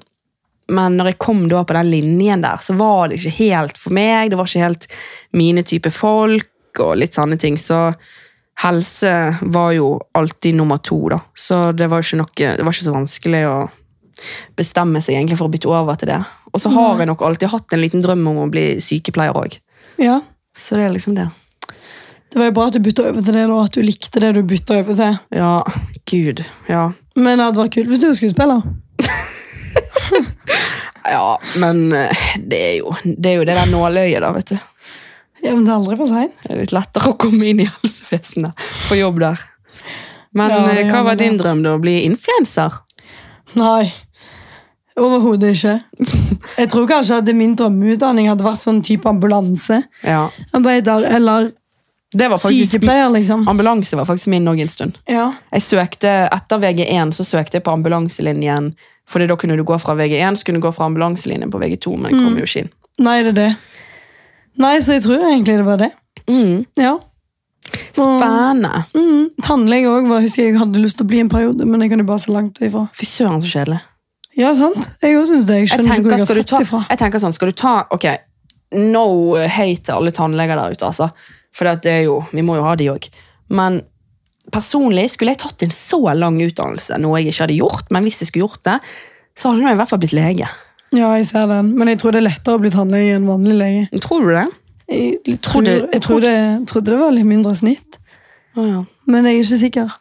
Speaker 1: men når jeg kom da på den linjen der, så var det ikke helt for meg, det var ikke helt mine type folk, og litt sånne ting, så helse var jo alltid nummer to, da. Så det var, ikke noe, det var ikke så vanskelig å bestemme seg egentlig for å bytte over til det. Og så har jeg nok alltid hatt en liten drøm om å bli sykepleier òg.
Speaker 2: Ja.
Speaker 1: Så det er liksom det.
Speaker 2: Det var jo bra at du bytta over til det, og at du likte det du bytta over til.
Speaker 1: Ja, gud. Ja.
Speaker 2: Men det hadde vært kult hvis du var skuespiller.
Speaker 1: ja men eh, det er jo det, er jo det der nåløyet, da, vet du.
Speaker 2: Ja, men det er aldri for seint.
Speaker 1: Det er litt lettere å komme inn i helsevesenet. på jobb der. Men
Speaker 2: Ja, det
Speaker 1: eh, hva
Speaker 2: var
Speaker 1: var
Speaker 2: det.
Speaker 1: din drøm, da? Å bli influenser?
Speaker 2: Nei. Overhodet ikke. Jeg tror kanskje at min drømmeutdanning hadde vært sånn type ambulanse.
Speaker 1: Ja.
Speaker 2: Arbeider, eller
Speaker 1: Det var faktisk
Speaker 2: sykepleier, liksom.
Speaker 1: Ambulanse var faktisk min òg en stund.
Speaker 2: Ja.
Speaker 1: Jeg søkte, Etter VG1 så søkte jeg på ambulanselinjen. Fordi da kunne du gå fra VG1 så kunne du gå fra ambulanselinjen på VG2, men jeg kom jo ikke inn.
Speaker 2: Nei, det er det. Nei, så jeg tror egentlig det var det.
Speaker 1: Mm.
Speaker 2: Ja.
Speaker 1: Spennende.
Speaker 2: Mm. Tannlege òg husker jeg hadde lyst til å bli en periode, men jeg kan jo bare se langt ifra.
Speaker 1: Fy søren, så kjedelig.
Speaker 2: Ja, sant? Jeg òg syns det. Jeg
Speaker 1: Jeg
Speaker 2: tenker, ikke hvor jeg har fått ifra.
Speaker 1: jeg tenker sånn, skal du ta Ok, no hate til alle tannleger der ute, altså. For det er jo, vi må jo ha de òg. Men personlig skulle jeg tatt en så lang utdannelse, noe jeg ikke hadde gjort, men hvis jeg skulle gjort det, så hadde jeg i hvert fall blitt lege.
Speaker 2: Ja, jeg ser den. Men jeg tror det er lettere å bli tannlege enn vanlig lege.
Speaker 1: Tror du det?
Speaker 2: Jeg, tror,
Speaker 1: Trodde-
Speaker 2: jeg tror det, trodde det var litt mindre snitt,
Speaker 1: ja.
Speaker 2: men jeg er ikke sikker.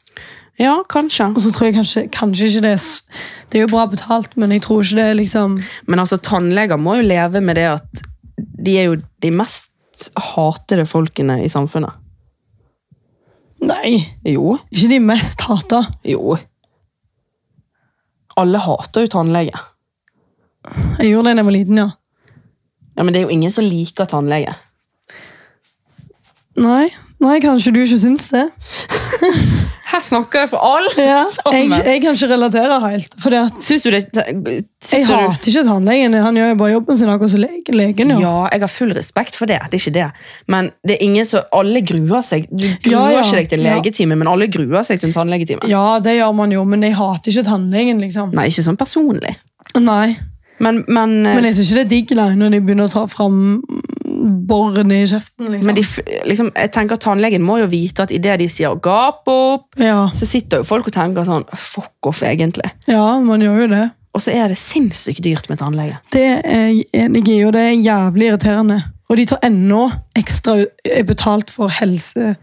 Speaker 1: ja, kanskje.
Speaker 2: Og så tror jeg kanskje, kanskje ikke det er Det er jo bra betalt, men jeg tror ikke det er liksom
Speaker 1: Men altså, tannleger må jo leve med det at de er jo de mest hatede folkene i samfunnet.
Speaker 2: Nei,
Speaker 1: Jo.
Speaker 2: ikke de mest hata.
Speaker 1: Jo. Alle hater jo tannlege.
Speaker 2: Jeg gjorde det da jeg var liten, ja.
Speaker 1: Ja, Men det er jo ingen som liker tannlege.
Speaker 2: Nei, nei kanskje du ikke syns det.
Speaker 1: Her snakker jeg for alle
Speaker 2: Ja, jeg, jeg kan ikke relatere helt. Fordi at
Speaker 1: Syns du det
Speaker 2: jeg hater ikke tannlegen. Han gjør jo bare jobben sin akkurat som legen, legen gjør.
Speaker 1: Ja, jeg har full respekt for det. det er ikke det. Men det er ingen som, alle gruer seg. Du gruer
Speaker 2: Ja, ja.
Speaker 1: ikke deg til legetime, men alle gruer seg til en tannlegetime.
Speaker 2: Ja, det gjør man jo, men jeg hater ikke tannlegen, liksom.
Speaker 1: Nei, ikke sånn personlig.
Speaker 2: Nei,
Speaker 1: Men, men,
Speaker 2: Men jeg syns ikke det er digg nei, når de begynner å ta fram boren i kjeften. liksom.
Speaker 1: men de, liksom, jeg tenker at tannlegen må jo vite at idet de sier 'gap opp',
Speaker 2: ja,
Speaker 1: så sitter jo folk og tenker sånn Fuck off, egentlig.
Speaker 2: ja, man gjør jo det.
Speaker 1: Og så er det sinnssykt dyrt med tannlege.
Speaker 2: Det er jeg enig i, og det er jævlig irriterende. Og de tar ennå ekstra betalt for helse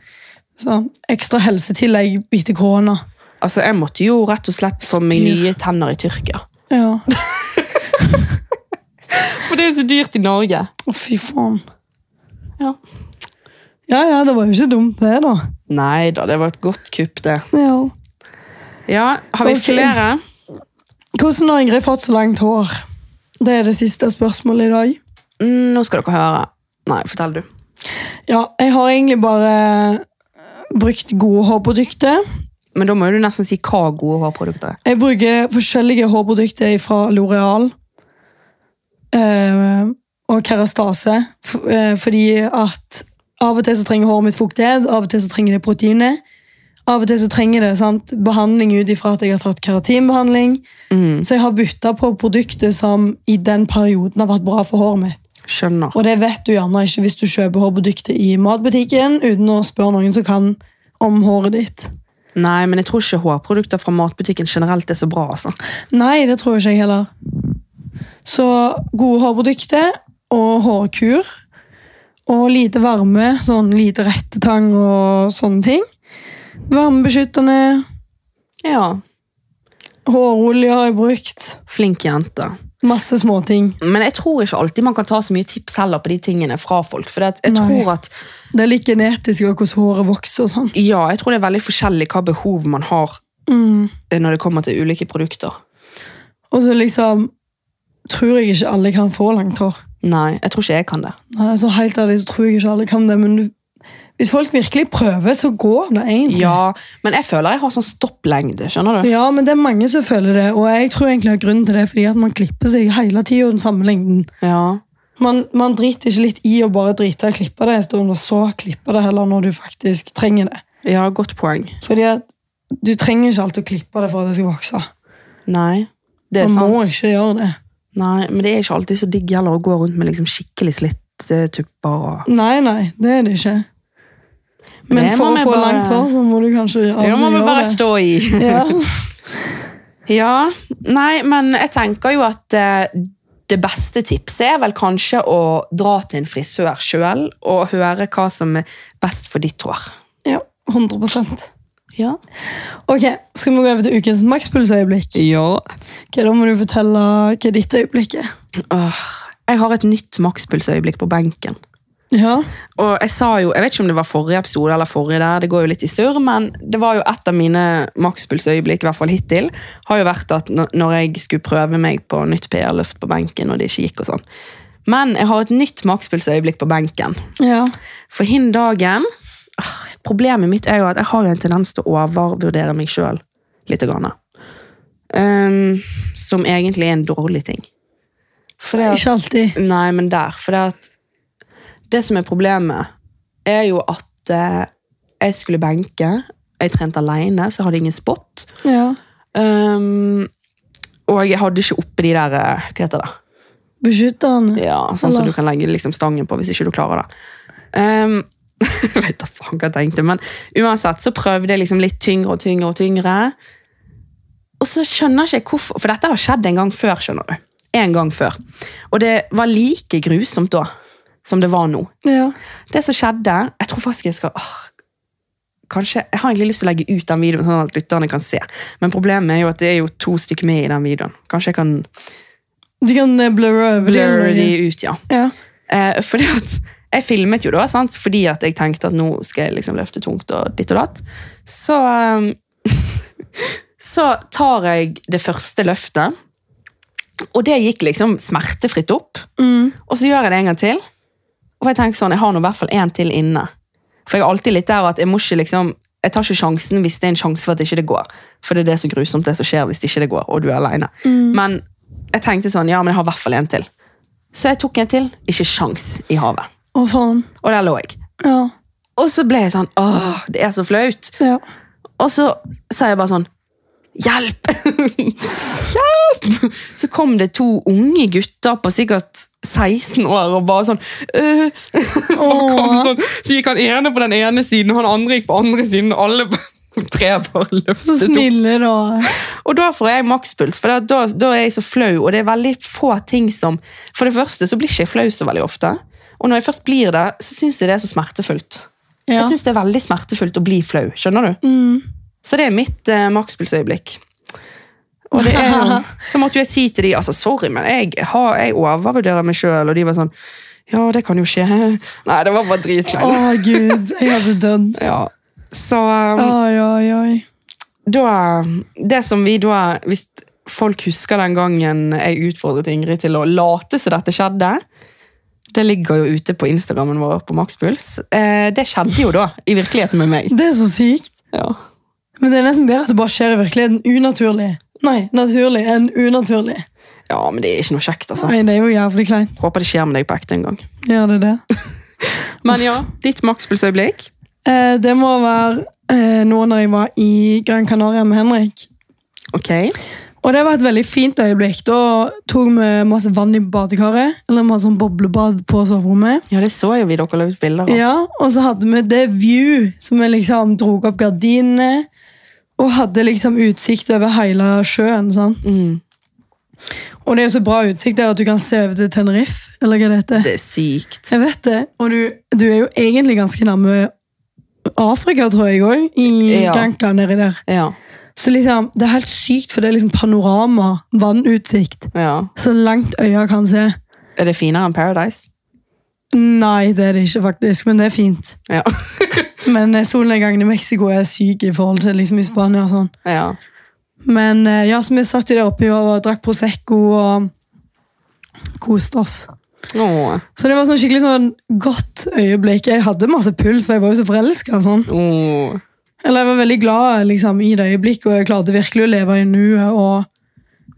Speaker 2: så, ekstra helsetillegg etter korona.
Speaker 1: Altså, Jeg måtte jo rett og slett få meg nye tenner i Tyrkia.
Speaker 2: Ja.
Speaker 1: For det er jo så dyrt i Norge.
Speaker 2: Å, fy faen.
Speaker 1: Ja.
Speaker 2: Ja, ja, det var jo ikke dumt, det, da.
Speaker 1: Nei da, det var et godt kupp, det.
Speaker 2: Ja.
Speaker 1: Ja, Har vi
Speaker 2: okay.
Speaker 1: flere?
Speaker 2: Hvordan har Ingrid fått så langt hår? Det er det siste spørsmålet i dag.
Speaker 1: Mm, nå skal dere høre. Nei, fortell du.
Speaker 2: Ja, jeg har egentlig bare brukt gode hårprodukter.
Speaker 1: Men da må du nesten si hva gode hårprodukter er.
Speaker 2: Jeg bruker forskjellige hårprodukter fra L'Oreal eh, og Kerastase. eh, fordi at av og til så trenger håret mitt fuktighet, av og til så trenger det proteiner. Av og til så trenger det sant, behandling ut ifra at jeg har tatt keratinbehandling.
Speaker 1: Mm,
Speaker 2: Så jeg har bytta på produkter som i den perioden har vært bra for håret mitt.
Speaker 1: skjønner.
Speaker 2: Og det vet du gjerne ikke hvis du kjøper hårprodukter i matbutikken uten å spørre noen som kan om håret ditt.
Speaker 1: Nei, men jeg tror ikke hårprodukter fra matbutikken generelt er så bra. altså.
Speaker 2: Nei, det tror ikke jeg heller. Så gode hårprodukter og hårkur. Og lite varme, sånn lite rettetang og sånne ting. Varmebeskyttende.
Speaker 1: Ja,
Speaker 2: Hårolje har jeg brukt.
Speaker 1: Flink jente.
Speaker 2: Masse småting.
Speaker 1: Men jeg tror ikke alltid man kan ta så mye tips heller på de tingene fra folk. For jeg
Speaker 2: Nei.
Speaker 1: tror at
Speaker 2: Det er litt genetisk hvordan håret vokser og sånn.
Speaker 1: ja, jeg tror det er veldig forskjellig hva behov man har
Speaker 2: Mm.
Speaker 1: når det kommer til ulike produkter.
Speaker 2: Og så liksom tror jeg ikke alle kan få langt hår.
Speaker 1: Nei, jeg tror ikke jeg kan det.
Speaker 2: Nei, så helt ærlig så tror jeg ikke alle kan det, men du, hvis folk virkelig prøver, så går det egentlig.
Speaker 1: Ja, Men jeg føler jeg har sånn stopplengde. skjønner du?
Speaker 2: Ja, men det er mange som føler det, og jeg tror egentlig har grunnen til det fordi at man klipper seg hele tiden den samme lengden.
Speaker 1: Ja,
Speaker 2: Man, man driter ikke litt i å bare drite i å klippe det en stund, og så klippe det heller når du faktisk trenger det.
Speaker 1: ja godt poeng.
Speaker 2: Fordi at du trenger ikke alltid å klippe det for at det skal vokse.
Speaker 1: Nei, det er
Speaker 2: Man
Speaker 1: sant.
Speaker 2: må ikke gjøre det.
Speaker 1: Nei, Men det er ikke alltid så digg heller å gå rundt med liksom skikkelig slitte tupper. og...
Speaker 2: Nei, nei, det er det ikke. Men
Speaker 1: Det
Speaker 2: for å få
Speaker 1: bare-
Speaker 2: langt hår, så må du kanskje
Speaker 1: Det må vi bare
Speaker 2: det.
Speaker 1: stå i.
Speaker 2: Ja.
Speaker 1: Ja, nei, men jeg tenker jo at eh, det beste tipset er vel kanskje å dra til en frisør sjøl og høre hva som er best for ditt hår.
Speaker 2: ja, 100
Speaker 1: Ja.
Speaker 2: Ok, skal vi gå over til ukens makspulsøyeblikk?
Speaker 1: ja.
Speaker 2: Ok, Da må du fortelle hva ditt øyeblikk er.
Speaker 1: Åh, jeg har et nytt makspulsøyeblikk på benken.
Speaker 2: Ja,
Speaker 1: Og jeg sa jo, jeg vet ikke om det var forrige episode eller forrige der, det går jo litt i surr, men det var jo et av mine makspulsøyeblikk, i hvert fall hittil, har jo vært at når- jeg skulle prøve meg på nytt PR-løft på benken, og det ikke gikk og sånn. Men jeg har et nytt makspulsøyeblikk på benken.
Speaker 2: ja.
Speaker 1: For hin dagen Problemet mitt er jo at jeg har en tendens til å overvurdere meg sjøl litt. Grann. Um, som egentlig er en dårlig ting. For at,
Speaker 2: Ikke alltid.
Speaker 1: nei, men der. For det at Det som er problemet, er jo at eh, jeg skulle benke. Jeg trente alene, så jeg hadde ingen spot.
Speaker 2: Ja.
Speaker 1: Um, og jeg hadde ikke oppe de der eh, Hva heter det?
Speaker 2: Beskytterne.
Speaker 1: Ja, sånn som
Speaker 2: så
Speaker 1: du kan legge liksom stangen på hvis ikke du klarer det. Um, jeg vet da faen hva jeg tenkte, men uansett så prøvde jeg liksom litt tyngre og tyngre og tyngre. Og så skjønner jeg ikke hvorfor, for dette har skjedd en gang før, skjønner du. En gang før. Og det var like grusomt da som det var nå.
Speaker 2: Ja.
Speaker 1: Det som skjedde, jeg tror faktisk jeg skal åh, Kanskje, Jeg har egentlig lyst til å legge ut den videoen, sånn at lytterne kan se. Men problemet er jo at det er jo to stykker med i den videoen. Kanskje jeg kan
Speaker 2: Du kan eh, blurre
Speaker 1: blurre de ut, ja.
Speaker 2: Ja.
Speaker 1: Eh, fordi at jeg filmet jo da, sant? fordi at jeg tenkte at nå skal jeg liksom løfte tungt og ditt og datt. Så, um, så tar jeg det første løftet, og det gikk liksom smertefritt opp.
Speaker 2: Mm.
Speaker 1: Og så gjør jeg det en gang til, og jeg tenker sånn, jeg har nå i hvert fall en til inne. For jeg er alltid litt der at jeg må ikke liksom, jeg tar ikke sjansen hvis det er en sjanse for at ikke det går. For det er det så grusomt det som skjer hvis det ikke det går, og du er alene. Men jeg tenkte sånn, ja, men jeg har i hvert fall en til. Så jeg tok en til, ikke sjans i havet.
Speaker 2: Å, faen.
Speaker 1: Og der lå jeg.
Speaker 2: Ja.
Speaker 1: Og så ble jeg sånn, åh, det er så flaut.
Speaker 2: ja.
Speaker 1: Og så sa jeg bare sånn, hjelp! hjelp! Så kom det to unge gutter på sikkert 16 år og bare sånn, øh. og sånn. Så gikk han ene på den ene siden, og han andre gikk på andre siden, og alle tre bare løftet Så
Speaker 2: snille, da.
Speaker 1: Og da får jeg makspuls, for da, da, da er jeg så flau, og det er veldig få ting som For det første så blir ikke jeg flau så veldig ofte. Og når jeg først blir det, så syns jeg det er så smertefullt.
Speaker 2: Ja.
Speaker 1: Jeg syns det er veldig smertefullt å bli flau. skjønner du?
Speaker 2: Mm.
Speaker 1: Så det er mitt eh, makspulsøyeblikk. Og det er jo, så måtte jo jeg si til de, altså sorry, men jeg, har, jeg overvurderer meg sjøl, og de var sånn Ja, det kan jo skje. Nei, det var bare
Speaker 2: Å, gud. Jeg hadde dødd.
Speaker 1: Ja. Så um,
Speaker 2: Oi, oi, oi.
Speaker 1: da Det som vi da Hvis folk husker den gangen jeg utfordret Ingrid til å late som dette skjedde Det ligger jo ute på Instagrammen vår på Makspuls. Eh, det skjedde jo da, i virkeligheten med meg.
Speaker 2: Det er så sykt.
Speaker 1: Ja.
Speaker 2: Men det er nesten bedre at det bare skjer i virkeligheten unaturlig. Nei, naturlig enn unaturlig.
Speaker 1: ja, men det er ikke noe kjekt, altså.
Speaker 2: Nei, det er jo jævlig kleint.
Speaker 1: Håper det skjer med deg på ekte en gang.
Speaker 2: Gjør det det?
Speaker 1: Men ja, ditt makspulsøyeblikk.
Speaker 2: Eh, det må være eh, nå når jeg var i Gran Canaria med Henrik.
Speaker 1: Ok.
Speaker 2: Og det var et veldig fint øyeblikk. Da tok vi masse vann i badekaret. Eller vi hadde sånn boblebad på soverommet.
Speaker 1: Ja, det så jo vi dere la ut bilder av.
Speaker 2: Ja, Og så hadde vi det view, som vi liksom dro opp gardinene. Og hadde liksom utsikt over hele sjøen. sant?
Speaker 1: Mm,
Speaker 2: Og det er jo så bra utsikt der at du kan se over til Tenerife. Eller hva det heter.
Speaker 1: det er sykt.
Speaker 2: Jeg vet det. Og du, du er jo egentlig ganske nærme Afrika, tror jeg òg. I
Speaker 1: Ja.
Speaker 2: Granca nedi der.
Speaker 1: Ja.
Speaker 2: Så liksom, det er helt sykt, for det er liksom panorama, vannutsikt,
Speaker 1: Ja.
Speaker 2: så langt øya kan se.
Speaker 1: Er det finere enn Paradise?
Speaker 2: Nei, det er det ikke faktisk, men det er fint.
Speaker 1: Ja.
Speaker 2: Men eh, solnedgangen i Mexico er syk i forhold til liksom i Spania og sånn.
Speaker 1: ja.
Speaker 2: Men eh, ja, så vi satt jo der oppe og drakk Prosecco og koste oss.
Speaker 1: Åh.
Speaker 2: Så det var sånn skikkelig sånn godt øyeblikk. Jeg hadde masse puls, for jeg var jo så forelska. Sånn.
Speaker 1: Åh.
Speaker 2: Eller jeg var veldig glad liksom, i det øyeblikket, og jeg klarte virkelig å leve i nuet. og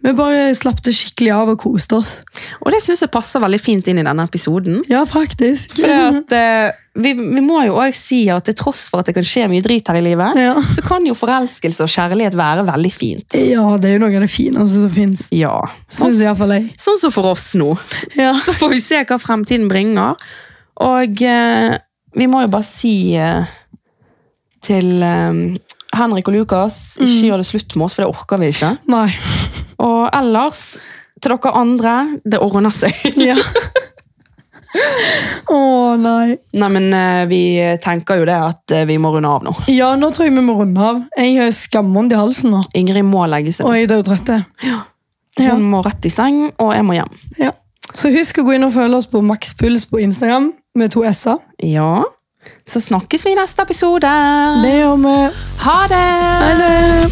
Speaker 2: Vi bare slapp det skikkelig av og koste oss.
Speaker 1: Og det syns jeg passer veldig fint inn i denne episoden.
Speaker 2: Ja, faktisk.
Speaker 1: At, eh, vi, vi må jo òg si at til tross for at det kan skje mye drit her i livet,
Speaker 2: Ja.
Speaker 1: så kan jo forelskelse og kjærlighet være veldig fint.
Speaker 2: ja, det er jo noe av det fineste som fins.
Speaker 1: Ja. Sånn,
Speaker 2: jeg.
Speaker 1: sånn som for oss nå.
Speaker 2: Ja.
Speaker 1: Så får vi se hva fremtiden bringer. Og eh, vi må jo bare si eh, til um, Henrik og Lukas, ikke gjør det slutt med oss, for det orker vi ikke.
Speaker 2: Nei.
Speaker 1: Og ellers, til dere andre, det ordner seg.
Speaker 2: Ja. Å nei.
Speaker 1: Nei, men uh, vi tenker jo det at uh, vi må runde av nå.
Speaker 2: Ja, nå tror jeg vi må runde av. Jeg har skamvondt i halsen nå.
Speaker 1: Ingrid må legge seg.
Speaker 2: Og jeg er dødtrøtt. Ja.
Speaker 1: Hun må rett i seng, og jeg må hjem.
Speaker 2: Ja. Så husk å gå inn og følge oss på Makspuls på Instagram med to s-er.
Speaker 1: Ja. Så snakkes vi i neste episode.
Speaker 2: Det gjør vi.
Speaker 1: Ha det!
Speaker 2: Ha det!